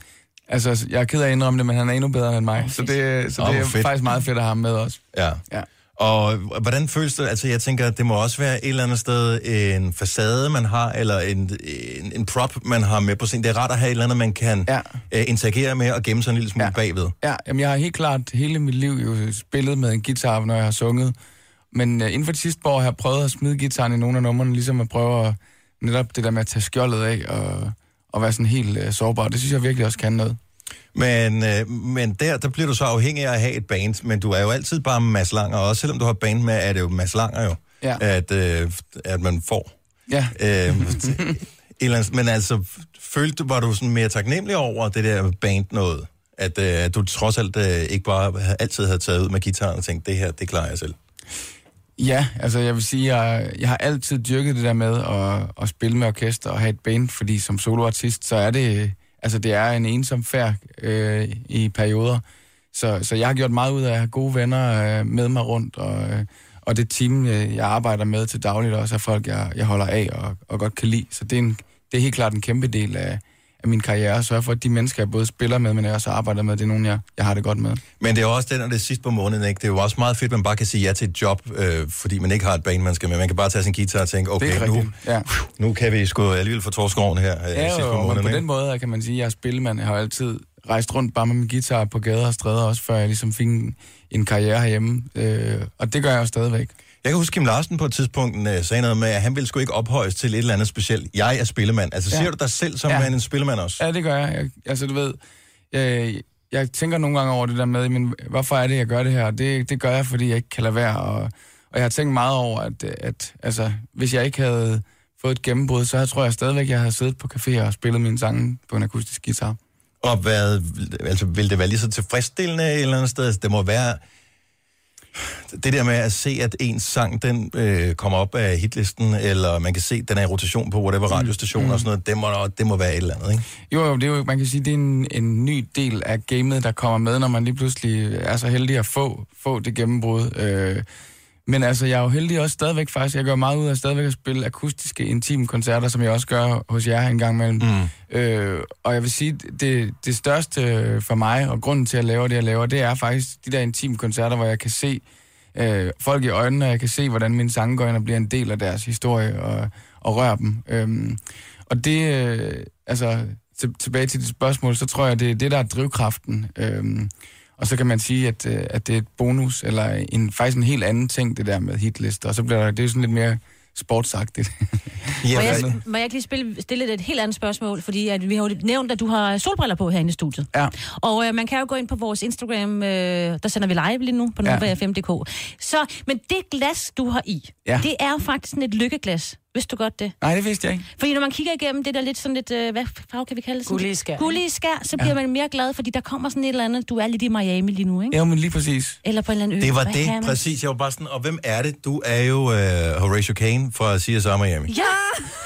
Altså, jeg er ked af at indrømme det, men han er endnu bedre end mig. så det, så Åh, det er fedt. faktisk meget fedt at have ham med os. Ja. Ja. Og hvordan føles det? Altså, jeg tænker, at det må også være et eller andet sted en facade, man har, eller en, en, en prop, man har med på scenen. Det er rart at have et eller andet, man kan ja. uh, interagere med og gemme sig en lille smule ja. bagved. Ja, jamen, jeg har helt klart hele mit liv jo spillet med en guitar, når jeg har sunget. Men uh, inden for de sidste år har jeg prøvet at smide gitaren i nogle af numrene, ligesom at prøve at, netop det der med at tage skjoldet af og, og være sådan helt uh, sårbar. Det synes jeg virkelig også kan noget. Men, øh, men der, der bliver du så afhængig af at have et band, men du er jo altid bare Mads Langer, og også selvom du har band med, er det jo Mads Langer jo, Ja. at, øh, at man får. Ja. Øh, eller men altså, følte var du sådan mere taknemmelig over det der band noget? At, øh, at du trods alt øh, ikke bare altid havde taget ud med gitaren og tænkt, det her, det klarer jeg selv. Ja, altså jeg vil sige, jeg, jeg har altid dyrket det der med at, at spille med orkester og have et band, fordi som soloartist, så er det, altså det er en ensom færd øh, i perioder. så, så jeg har gjort meget ud af at have gode venner øh, med mig rundt, og, øh, og det team, øh, jeg arbejder med til dagligt, også er folk, jeg, jeg holder af og, og godt kan lide. Så det er, en, det er helt klart en kæmpe del af, af min karriere, at sørge for, at de mennesker, jeg både spiller med, men jeg også arbejder med, det er nogen, jeg, jeg har det godt med. Men det er jo også den, når det er sidst på måneden, ikke? Det er jo også meget fedt, at man bare kan sige ja til et job, øh, fordi man ikke har et band, man skal med. Man kan bare tage sin guitar og tænke, okay, nu, ja. nu kan vi sgu alligevel få torskoven her øh, Ja, sidst på jo, men måneden, på ikke? den måde kan man sige, at jeg er spillemand. Jeg har altid rejst rundt bare med min guitar på gader og stræder, også før jeg ligesom fik en, en karriere herhjemme. Øh, og det gør jeg jo stadigvæk. Jeg kan huske, Kim Larsen på et tidspunkt øh, sagde noget med, at han ville sgu ikke ophøjes til et eller andet specielt. Jeg er spillemand. Altså, Ja. ser du dig selv som Ja. en spillemand også? Ja, det gør jeg. jeg altså, du ved, jeg, jeg tænker nogle gange over det der med, men hvorfor er det, jeg gør det her? Det, det gør jeg, fordi jeg ikke kan lade være. Og, og jeg har tænkt meget over, at, at altså, hvis jeg ikke havde fået et gennembrud, så jeg tror jeg stadigvæk, at jeg havde siddet på caféer og spillet mine sange på en akustisk guitar. Og hvad, altså, vil det være lige så tilfredsstillende et eller andet sted? Altså, Det må være... Det der med at se, at ens sang, den øh, kommer op af hitlisten, eller man kan se, at den er i rotation på whatever radiostation mm. og sådan noget, det må, det må være et eller andet, ikke? Jo, jo, det er jo, man kan sige, det er en, en ny del af gamet, der kommer med, når man lige pludselig er så heldig at få, få det gennembrud. Øh, men altså, jeg er jo heldig også stadigvæk faktisk. Jeg gør meget ud af stadigvæk at spille akustiske, intime koncerter, som jeg også gør hos jer en gang imellem. Mm. Øh, og jeg vil sige, det, det største for mig, og grunden til at lave det, jeg laver, det er faktisk de der intime koncerter, hvor jeg kan se øh, folk i øjnene, og jeg kan se, hvordan mine sange går ind og bliver en del af deres historie, og, og rører dem. Øhm, og det, øh, altså, til, tilbage til dit spørgsmål, så tror jeg, det er det, der er drivkraften. Øhm, og så kan man sige, at, øh, at det er et bonus, eller en, faktisk en helt anden ting, det der med hitlister. Og så bliver der, det er jo sådan lidt mere sportsagtigt. Må jeg, må jeg ikke lige spille, stille et helt andet spørgsmål? Fordi at vi har jo nævnt, at du har solbriller på herinde i studiet. Ja. Og øh, man kan jo gå ind på vores Instagram, øh, der sender vi live lige nu på Ja. Nova5.dk. Så, men det glas, du har i, Ja. det er jo faktisk sådan et lykkeglas. Vidste du godt det? Nej, det vidste jeg ikke. Fordi når man kigger igennem det der lidt sådan lidt, øh, hvad farve kan vi kalde det? Sådan Gullige lidt- skær, Gullige skær, så bliver Ja. man mere glad, fordi der kommer sådan et eller andet, du er lidt i Miami lige nu, ikke? Ja, men lige præcis. Eller på en eller anden ø. Det var Hvad det, præcis. Jeg var bare sådan, og hvem er det? Du er jo uh, Horatio Kane fra CSI Miami. Ja,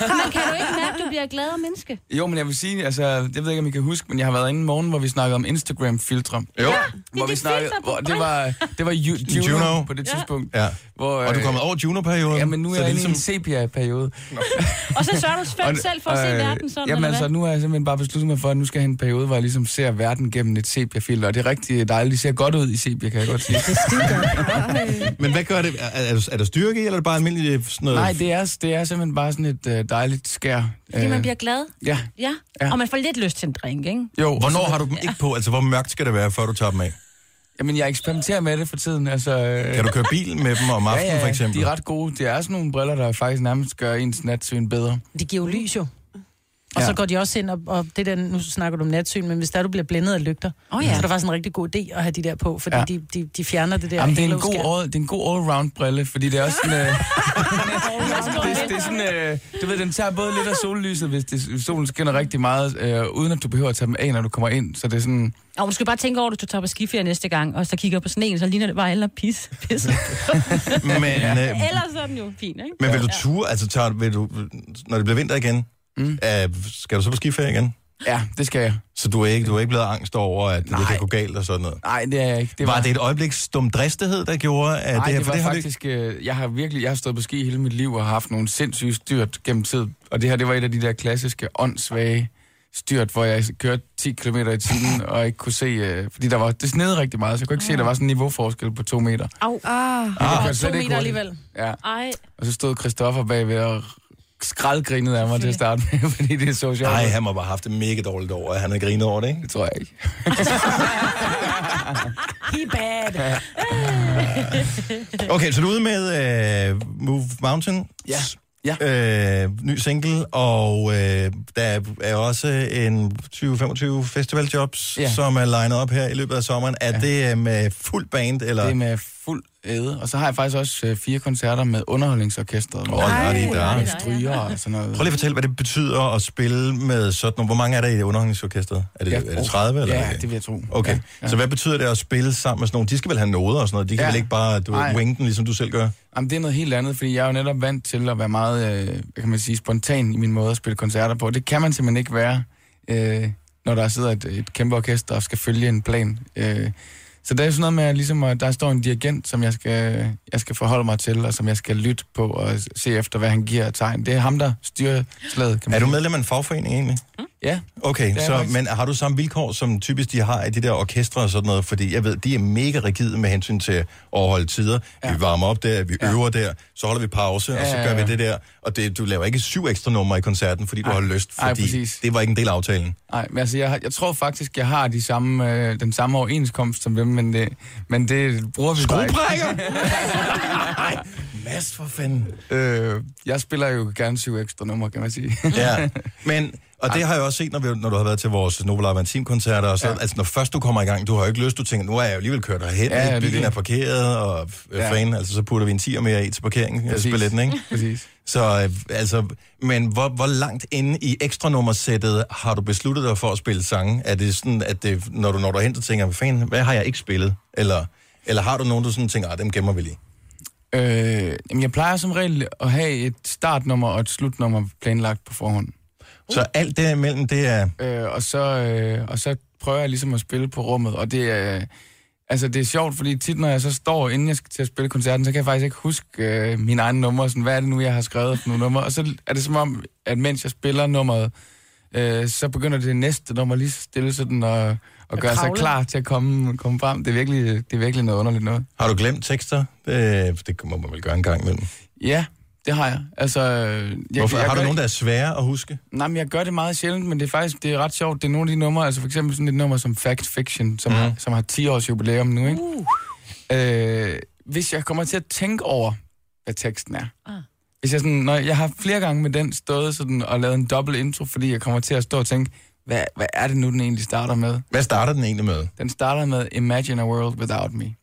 man kan jo ikke mærke, at du bliver glad af menneske. Jo, men jeg vil sige, altså, det ved jeg ikke, om I kan huske, men jeg har været inde en morgen, hvor vi snakkede om Instagram-filtre. Jo. Hvor vi det snakkede, hvor det var, det var Ju, Juno, Juno. på det Ja. tidspunkt. Ja. Hvor, Og du er øh, kommet over Juno-perioden. Ja, men nu er jeg det inde i en sepia-periode. Og så sørger du selv for at se verden sådan, Jamen eller altså, nu har jeg simpelthen bare besluttet mig for, at nu skal jeg have en periode, hvor jeg ligesom ser verden gennem et sepia-filter. Og det er rigtig dejligt. Det ser godt ud i sepia, kan jeg godt sige. Men hvad gør det? Er, er, er der styrke i, eller er det bare almindeligt sådan noget? Nej, det er, det er simpelthen bare sådan et øh, dejligt skær. Fordi Øh, man bliver glad. Ja. Ja. Ja. Og man får lidt lyst til en drink, ikke? Jo. Hvornår har du dem ikke på? Altså, hvor mørkt skal det være, før du tager dem af? Jamen, jeg eksperimenterer med det for tiden. Altså, øh, Kan du køre bil med dem om aftenen, ja, ja, for eksempel? de er ret gode. Det er sådan nogle briller, der faktisk nærmest gør ens natsyn bedre. De giver jo lys jo. Og Ja. så går de også ind, og, og det der, nu snakker du om natsyn, men hvis der du bliver blændet af lygter, oh, ja. så er det faktisk en rigtig god idé at have de der på, fordi Ja. de, de, de fjerner det der Jamen, det er en god, all, det er en god all-round brille, fordi det er også sådan... Øh, det, det er sådan, øh, du ved, den tager både lidt af sollyset, hvis, det, hvis solen skinner rigtig meget, øh, uden at du behøver at tage dem af, når du kommer ind. Så det er sådan... Og du skal bare tænke over, at du tager på skiferie næste gang, og så kigger på sneen, så ligner det bare eller pis. pis. Men, øh, Ellers så er den jo fin, ikke? men vil du ture, altså tager, vil du, når det bliver vinter igen, mm. øh, skal du så på skiferie igen? Ja, det skal jeg. Så du er ikke, du er ikke blevet angst over, at Nej. det kan gå galt og sådan noget? Nej, det er jeg ikke. Det var, var det et øjebliks dum dristighed, der gjorde, at Nej, det her... det var det har du faktisk... Øh, jeg har virkelig... Jeg har stået på ski hele mit liv og har haft nogle sindssyge styrt gennem tid. Og det her, det var et af de der klassiske, åndssvage styrt, hvor jeg kørte 10 km i timen og ikke kunne se... Øh, fordi der var, det snede rigtig meget, så jeg kunne ikke se, at der var sådan en niveauforskel på to meter. Au. Ah, det ah, to meter alligevel. Ja. Ej. Og så stod Christoffer bagved og skraldgrinede af mig til at starte med, fordi det er så sjovt. Nej, han må bare have haft det mega dårligt over, at han har grinet over det, ikke? Det tror jeg ikke. He bad. Okay, så du er ude med uh, Move Mountain. Ja. Ja. Øh, ny single, og øh, der er også en 20-25 festivaljobs, Ja. som er legnet op her i løbet af sommeren. Er ja. det øh, med fuld band, eller? Det er med fuld æde. Og så har jeg faktisk også øh, fire koncerter med underholdningsorkestret. Åh, nej, det er der. Med stryger og sådan noget. Prøv lige at fortælle, hvad det betyder at spille med sådan nogle... Hvor mange er der i det underholdningsorkestret? Er det, Ja, er det 30? Eller Ja, det vil jeg tro. Okay, Ja, ja, så hvad betyder det at spille sammen med sådan nogle? De skal vel have noder og sådan noget? De kan Ja. vel ikke bare du, Nej. wing den, ligesom du selv gør? Jamen, det er noget helt andet, fordi jeg er jo netop vant til at være meget, øh, hvad kan man sige, spontan i min måde at spille koncerter på. Det kan man simpelthen ikke være, øh, når der sidder et, et kæmpe orkester og skal følge en plan. Øh, Så det er sådan noget med, at ligesom, at der står en dirigent, som jeg skal, jeg skal forholde mig til, og som jeg skal lytte på og se efter, hvad han giver af tegn. Det er ham, der styrer slaget, kan man Er du medlem af en fagforening egentlig? Ja. Okay, så, faktisk. men har du samme vilkår, som typisk de har i de der orkestre og sådan noget? Fordi jeg ved, de er mega rigide med hensyn til at overholde tider. Ja. Vi varmer op der, vi ja. øver der, så holder vi pause, ja, og så gør vi det der. Og det, du laver ikke syv ekstra numre i koncerten, fordi du Ej. har lyst, Ej, fordi præcis. det var ikke en del af aftalen. Nej, men altså, jeg, jeg tror faktisk, jeg har de samme, øh, den samme overenskomst som dem, men det, men det bruger vi. Skruebrækker! Mads, for fanden. Øh, jeg spiller jo gerne syv ekstra numre, kan man sige. Ja, men, og det har jeg også set, når, vi, når du har været til vores Nobel Live Intim-koncerter, og så, ja. altså når først du kommer i gang, du har jo ikke lyst, du tænker, nu er jeg jo alligevel kørt derhen, Ja, bilen det. er parkeret, og ja. Ja. fan, altså så putter vi en 10 mere i til parkeringsbilletten, ikke? Præcis. Så øh, altså, men hvor, hvor langt inde i ekstra nummersættet har du besluttet dig for at spille sange? Er det sådan, at det, når du når du hen, så tænker, hvad fanden, hvad har jeg ikke spillet? Eller, eller har du nogen, du sådan tænker, ah, dem gemmer vi lige? Øh, jamen, jeg plejer som regel at have et startnummer og et slutnummer planlagt på forhånd. Så alt derimellem, det er... Øh, og, så, øh, og så prøver jeg ligesom at spille på rummet, og det er... Altså, det er sjovt, fordi tit, når jeg så står, inden jeg skal til at spille koncerten, så kan jeg faktisk ikke huske øh, mine egne numre. Sådan, hvad er det nu, jeg har skrevet for nogle numre? Og så er det som om, at mens jeg spiller nummeret, øh, så begynder det næste nummer lige så stille sådan og, og gøre sig klar til at komme, komme frem. Det er, virkelig, det er virkelig noget underligt noget. Har du glemt tekster? Det, det må man vel gøre en gang imellem. Ja, det har jeg. Altså, jeg, Hvorfor? jeg har du nogen, der er svære at huske? Nej, men jeg gør det meget sjældent, men det er faktisk det er ret sjovt. Det er nogle af de numre, altså for eksempel sådan et nummer som Fact Fiction, som, mm. har, som har 10 års jubilæum nu, ikke? Uh. Øh, hvis jeg kommer til at tænke over, hvad teksten er. Ah. Hvis jeg sådan, når jeg har flere gange med den stået sådan, og lavet en dobbelt intro, fordi jeg kommer til at stå og tænke, hvad, hvad er det nu, den egentlig starter med? Hvad starter den egentlig med? Den starter med Imagine a World Without Me.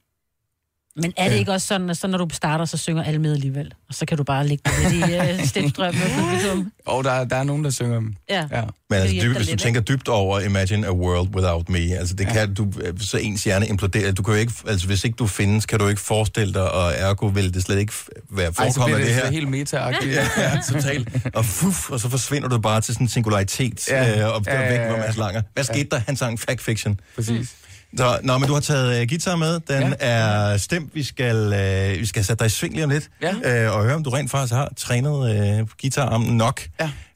Men er det ikke også sådan, at så når du starter, så synger alle med alligevel? Og så kan du bare ligge lidt i uh, stemstrøm med publikum? Og der, der er nogen, der synger dem. Ja. ja. Men altså, dyb, hvis du lidt, tænker dybt over Imagine a World Without Me, altså det ja. kan du, øh, så ens hjerne imploderer. Du kan jo ikke, altså hvis ikke du findes, kan du ikke forestille dig, og ergo vil det slet ikke være forekommet det, det, her. helt meta Ja, ja, totalt. Og, fuf, og så forsvinder du bare til sådan en singularitet, Ja. ja. øh, og Ja, ja, ja, væk ja, med ja. Mads Langer. Hvad Ja. skete der? Han sang Fact Fiction. Præcis. Så, nå, men du har taget uh, guitar med. Den ja. er stemt. Vi skal, uh, vi skal sætte dig i sving lige om lidt. Ja. Uh, og høre, om du rent faktisk har trænet uh, guitararmen nok.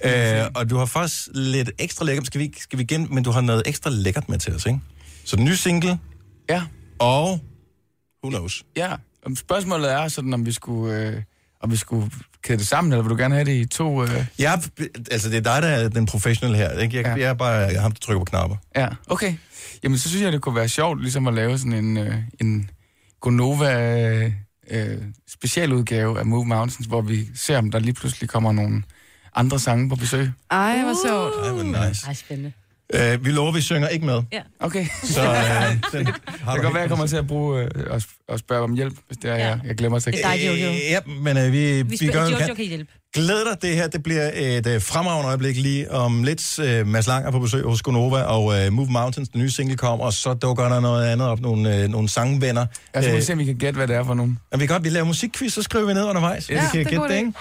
Ja. Uh, og du har faktisk lidt ekstra lækkert. Skal vi, skal vi igen? Men du har noget ekstra lækkert med til os, ikke? Så den nye single. Ja. Og who knows? Ja, om spørgsmålet er sådan, om vi skulle, øh, om vi skulle kæde det sammen, eller vil du gerne have det i to... Øh... Ja, altså det er dig, der er den professionelle her. Ikke? Jeg, ja. jeg er bare jeg er ham, der trykker på knapper. Ja, okay. Jamen, så synes jeg, det kunne være sjovt ligesom at lave sådan en, øh, en Gonova øh, øh, specialudgave af Move Mountains, hvor vi ser, om der lige pludselig kommer nogle andre sange på besøg. Ej, hvor sjovt. Ej, hvor nice. Ej, spændende. Uh, vi lover, vi synger ikke med. Ja. Okay. Så uh, den har Det kan godt være, jeg kommer til at bruge øh, og, og spørge om hjælp, hvis det er, ja. jeg, jeg glemmer teksten. Det er dig, Jojo. Øh, Ja, men uh, vi, vi, spiller- gør, vi Jojo kan. kan hjælpe. Glæd dig, det her det bliver et uh, fremragende øjeblik lige om lidt. Uh, Mads Lang er på besøg hos Gonova, og uh, Move Mountains, den nye single, kommer, og så dukker der noget andet op, nogle, uh, nogle sangvenner. Jeg skal Øh, uh, se, om vi kan gætte, hvad det er for nogen. og vi kan godt, vi laver musikquiz, så skriver vi ned undervejs. Ja, vi kan det gætte det, ikke?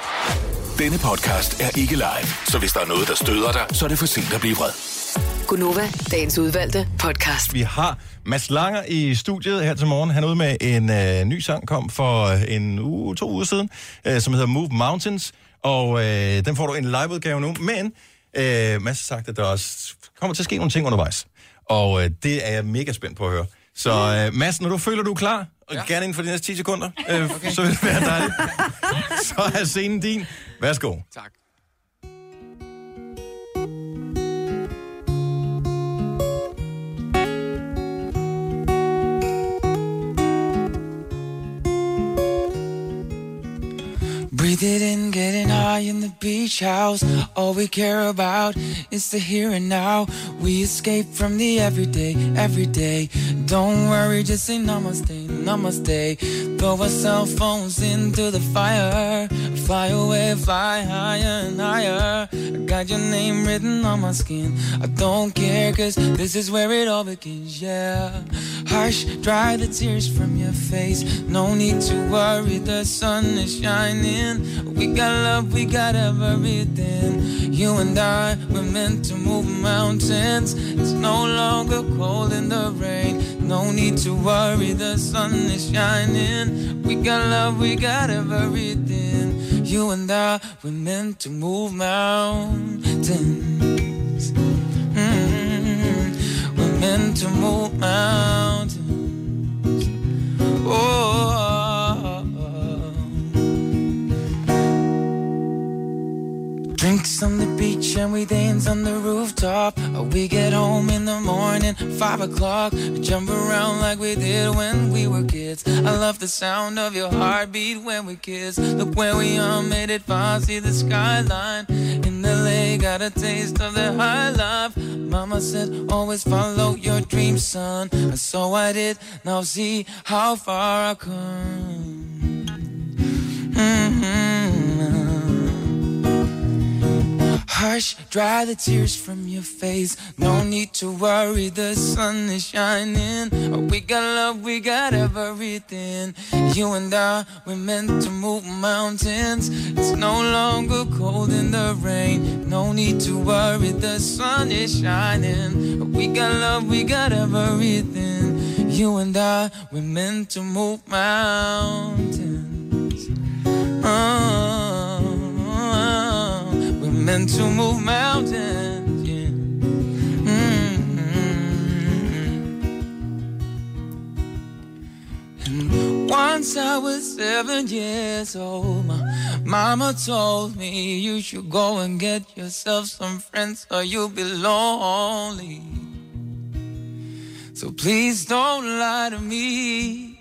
Denne podcast er ikke live, så hvis der er noget, der støder dig, så er det for sent at blive vred. Gunova, dagens udvalgte podcast. Vi har Mads Langer i studiet her til morgen. Han er ude med en øh, ny sang, kom for en uge, to uger siden, øh, som hedder Move Mountains. Og øh, den får du en liveudgave nu. Men øh, Mads har sagt, at der også kommer til at ske nogle ting undervejs. Og øh, det er jeg mega spændt på at høre. Så øh, Mads, når du føler, du er klar, og ja. gerne inden for de næste 10 sekunder, øh, okay. så vil det være dejligt. så er scenen din. Værsgo. Tak. Breathe it in, getting high in the beach house. All we care about is the here and now. We escape from the everyday, everyday. Don't worry, just say namaste, namaste. Throw our cell phones into the fire. Fly away, fly higher and higher. I got your name written on my skin. I don't care, cause this is where it all begins, yeah. Hush, dry the tears from your face. No need to worry, the sun is shining. We got love, we got everything. You and I, we're meant to move mountains. It's no longer cold in the rain. No need to worry, the sun is shining. We got love, we got everything. You and I, we're meant to move mountains. Mm, We're meant to move mountains. Oh. Drinks on the beach and we dance on the rooftop. Uh, we get home in the morning, five o'clock. Jump around like we did when we were kids. I love the sound of your heartbeat when we kiss. Look where we are, made it far, see the skyline. In the lake, got a taste of the high life. Mama said, always follow your dreams, son. And so I did. Now see how far I've come. Hush, dry the tears from your face. No need to worry, the sun is shining. Oh, we got love, we got everything. You and I, we're meant to move mountains. It's no longer cold in the rain. No need to worry, the sun is shining. Oh, we got love, we got everything. You and I, we're meant to move mountains. Oh, meant to move mountains. Yeah. Mhm. And once I was seven years old, my mama told me you should go and get yourself some friends or you'll be lonely. So please don't lie to me.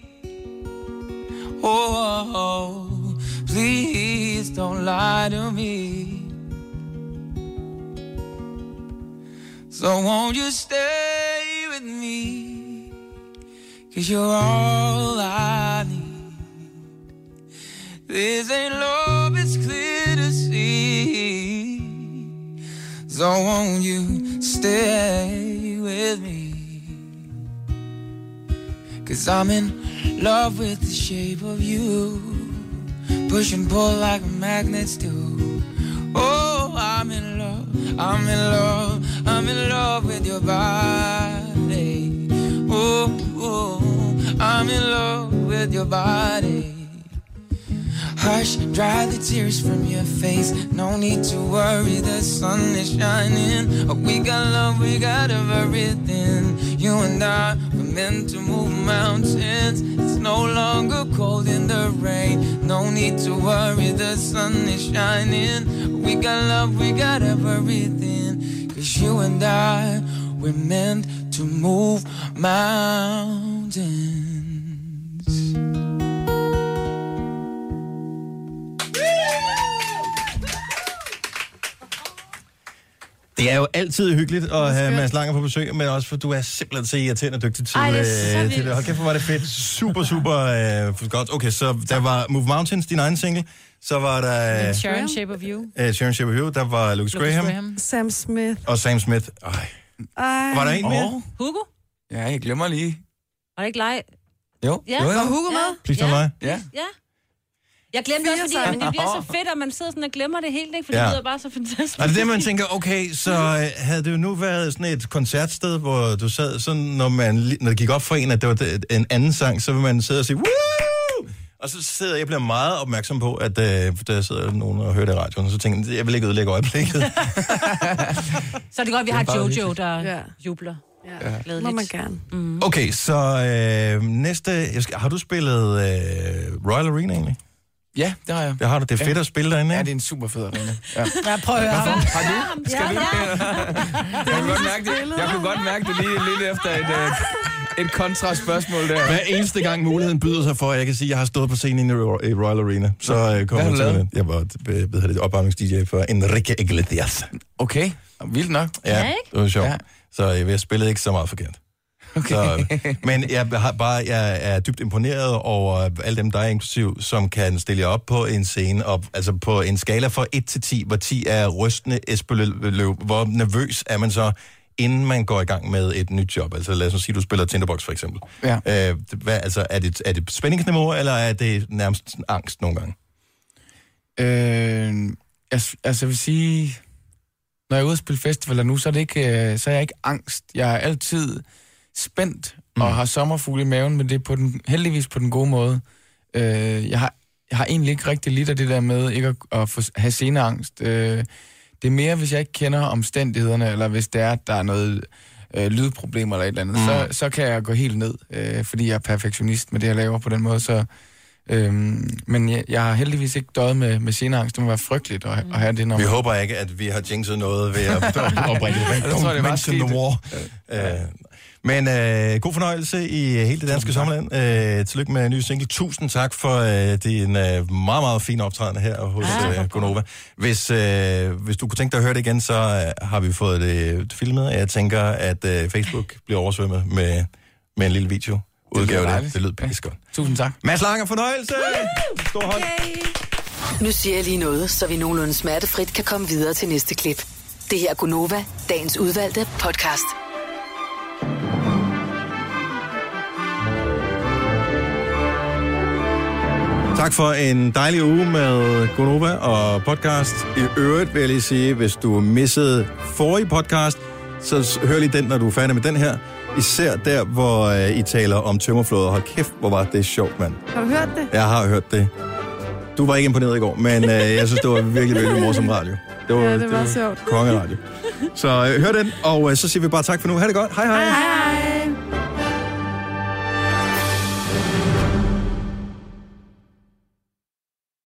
Oh, please don't lie to me. So won't you stay with me? Cause you're all I need. This ain't love, it's clear to see. So won't you stay with me? Cause I'm in love with the shape of you. Push and pull like magnets do. Oh, I'm in love, I'm in love, I'm in love with your body. Oh, oh, I'm in love with your body. Hush, dry the tears from your face. No need to worry, the sun is shining. Oh, we got love, we got everything. You and I were meant to move mountains. No longer cold in the rain. No need to worry, the sun is shining. We got love, we got everything. Cause you and I, we're meant to move mountains. Det er jo altid hyggeligt at have Mads Langer på besøg, men også for du er simpelthen så irriterende dygtig til, Ej, det er så øh, til det. Hold kæft, hvor var det fedt. Super, super øh, godt. Okay, så der var Move Mountains, din egen single. Så var der øh, Sharon Shape of You. øh, Sharon Shape of You, der var Lucas, Lucas Graham, Graham. Sam Smith. og Sam Smith. Ej. Ej. Var der en mere? Hugo? Ja, jeg glemmer lige. Var det ikke leg? Jo, Ja. jo, jo. Var Hugo med? Please don't lie. Ja. Ja. Jeg glemte også, fordi men det bliver så fedt, at man sidder sådan og glemmer det helt, ikke? For Ja. det lyder bare så fantastisk. Og det er det, man tænker, okay, så øh, havde det jo nu været sådan et koncertsted, hvor du sad sådan, når, man, når det gik op for en, at det var en anden sang, så vil man sidde og sige, Woo! Og så sidder jeg, bliver meget opmærksom på, at øh, der sidder nogen og hører det i radioen, og så tænker jeg, jeg vil ikke ødelægge øjeblikket. Så er det godt, vi Det er har Jojo, hyggeligt. der Ja. jubler. Ja. Glædeligt. Må man gerne. Mm. Okay, så øh, næste... Jeg skal, har du spillet øh, Royal Arena egentlig? Ja, det har jeg. Det har du. Det er fedt at spille derinde, Ja, ikke? det er en super fed arena. Ja. Ja, prøv at høre. Har du? Skal Ja, du? Jeg kunne godt mærke det, jeg kunne godt mærke det lige lidt efter et, øh, et kontraspørgsmål der. Hver eneste gang muligheden byder sig for, at jeg kan sige, at jeg har stået på scenen i Ro- i Royal Arena, så øh, kommer jeg til det. Jeg var øh, ved det opvarmnings-DJ for Enrique Iglesias. Okay, vildt nok. Ja, Ja, ikke? det var sjovt. Ja. Ja. Så jeg, jeg spillede ikke så meget forkert. Okay. Så, men jeg, har bare, jeg er dybt imponeret over alle dem, der er inklusiv, som kan stille jer op på en scene, og, altså på en skala fra 1 til 10, hvor 10 er rystende esbeløb. Hvor nervøs er man så, inden man går i gang med et nyt job? Altså lad os sige, du spiller Tinderbox for eksempel. Ja. Øh, hvad, altså, er det, er det spændingsniveau, eller er det nærmest angst nogle gange? Øh, jeg, altså jeg vil sige, når jeg er ude at spille festivaler nu, så er, det ikke, øh, så er jeg ikke angst. Jeg er altid spændt og har sommerfugle i maven, men det er på den, heldigvis på den gode måde. Øh, jeg, har, jeg har egentlig ikke rigtig lidt af det der med ikke at, at få, have sceneangst. Øh, det er mere, hvis jeg ikke kender omstændighederne, eller hvis det er, at der er noget øh, lydproblemer eller et eller andet, mm. så, så kan jeg gå helt ned, øh, fordi jeg er perfektionist med det, jeg laver på den måde. Så, øhm, men jeg, jeg har heldigvis ikke døjet med, med sceneangst. Det må være frygteligt at, at have det, når Vi man- håber ikke, at vi har jinxet noget ved at, at, at bringe det. Jeg tror, det var the war. Uh, men uh, god fornøjelse i hele det danske sommerland. Uh, tillykke med en ny single. Tusind tak for uh, din uh, meget, meget fine optræden her hos uh, Gonova. Hvis, uh, hvis du kunne tænke dig at høre det igen, så uh, har vi fået det filmet. Jeg tænker, at uh, Facebook bliver oversvømmet med, med en lille video. Udgave det. dejligt. Det lyder pisse godt. Tusind tak. Mads Langer, fornøjelse! Stor hånd. Nu siger jeg lige noget, så vi nogenlunde smertefrit kan komme videre til næste klip. Det her er Gunova, dagens udvalgte podcast. Tak for en dejlig uge med Gonova og podcast. I øvrigt vil jeg lige sige, hvis du missede forrige podcast, så hør lige den, når du er færdig med den her. Især der, hvor øh, I taler om tømmerflåder. Hold kæft, hvor var det sjovt, mand. Har du hørt det? Jeg har hørt det. Du var ikke imponeret i går, men øh, jeg synes, det var virkelig, virkelig morsom radio. Det var, Ja, det var sjovt. Kongeradio. Så øh, hør den, og øh, så siger vi bare tak for nu. Ha' det godt. Hej hej. Hej hej.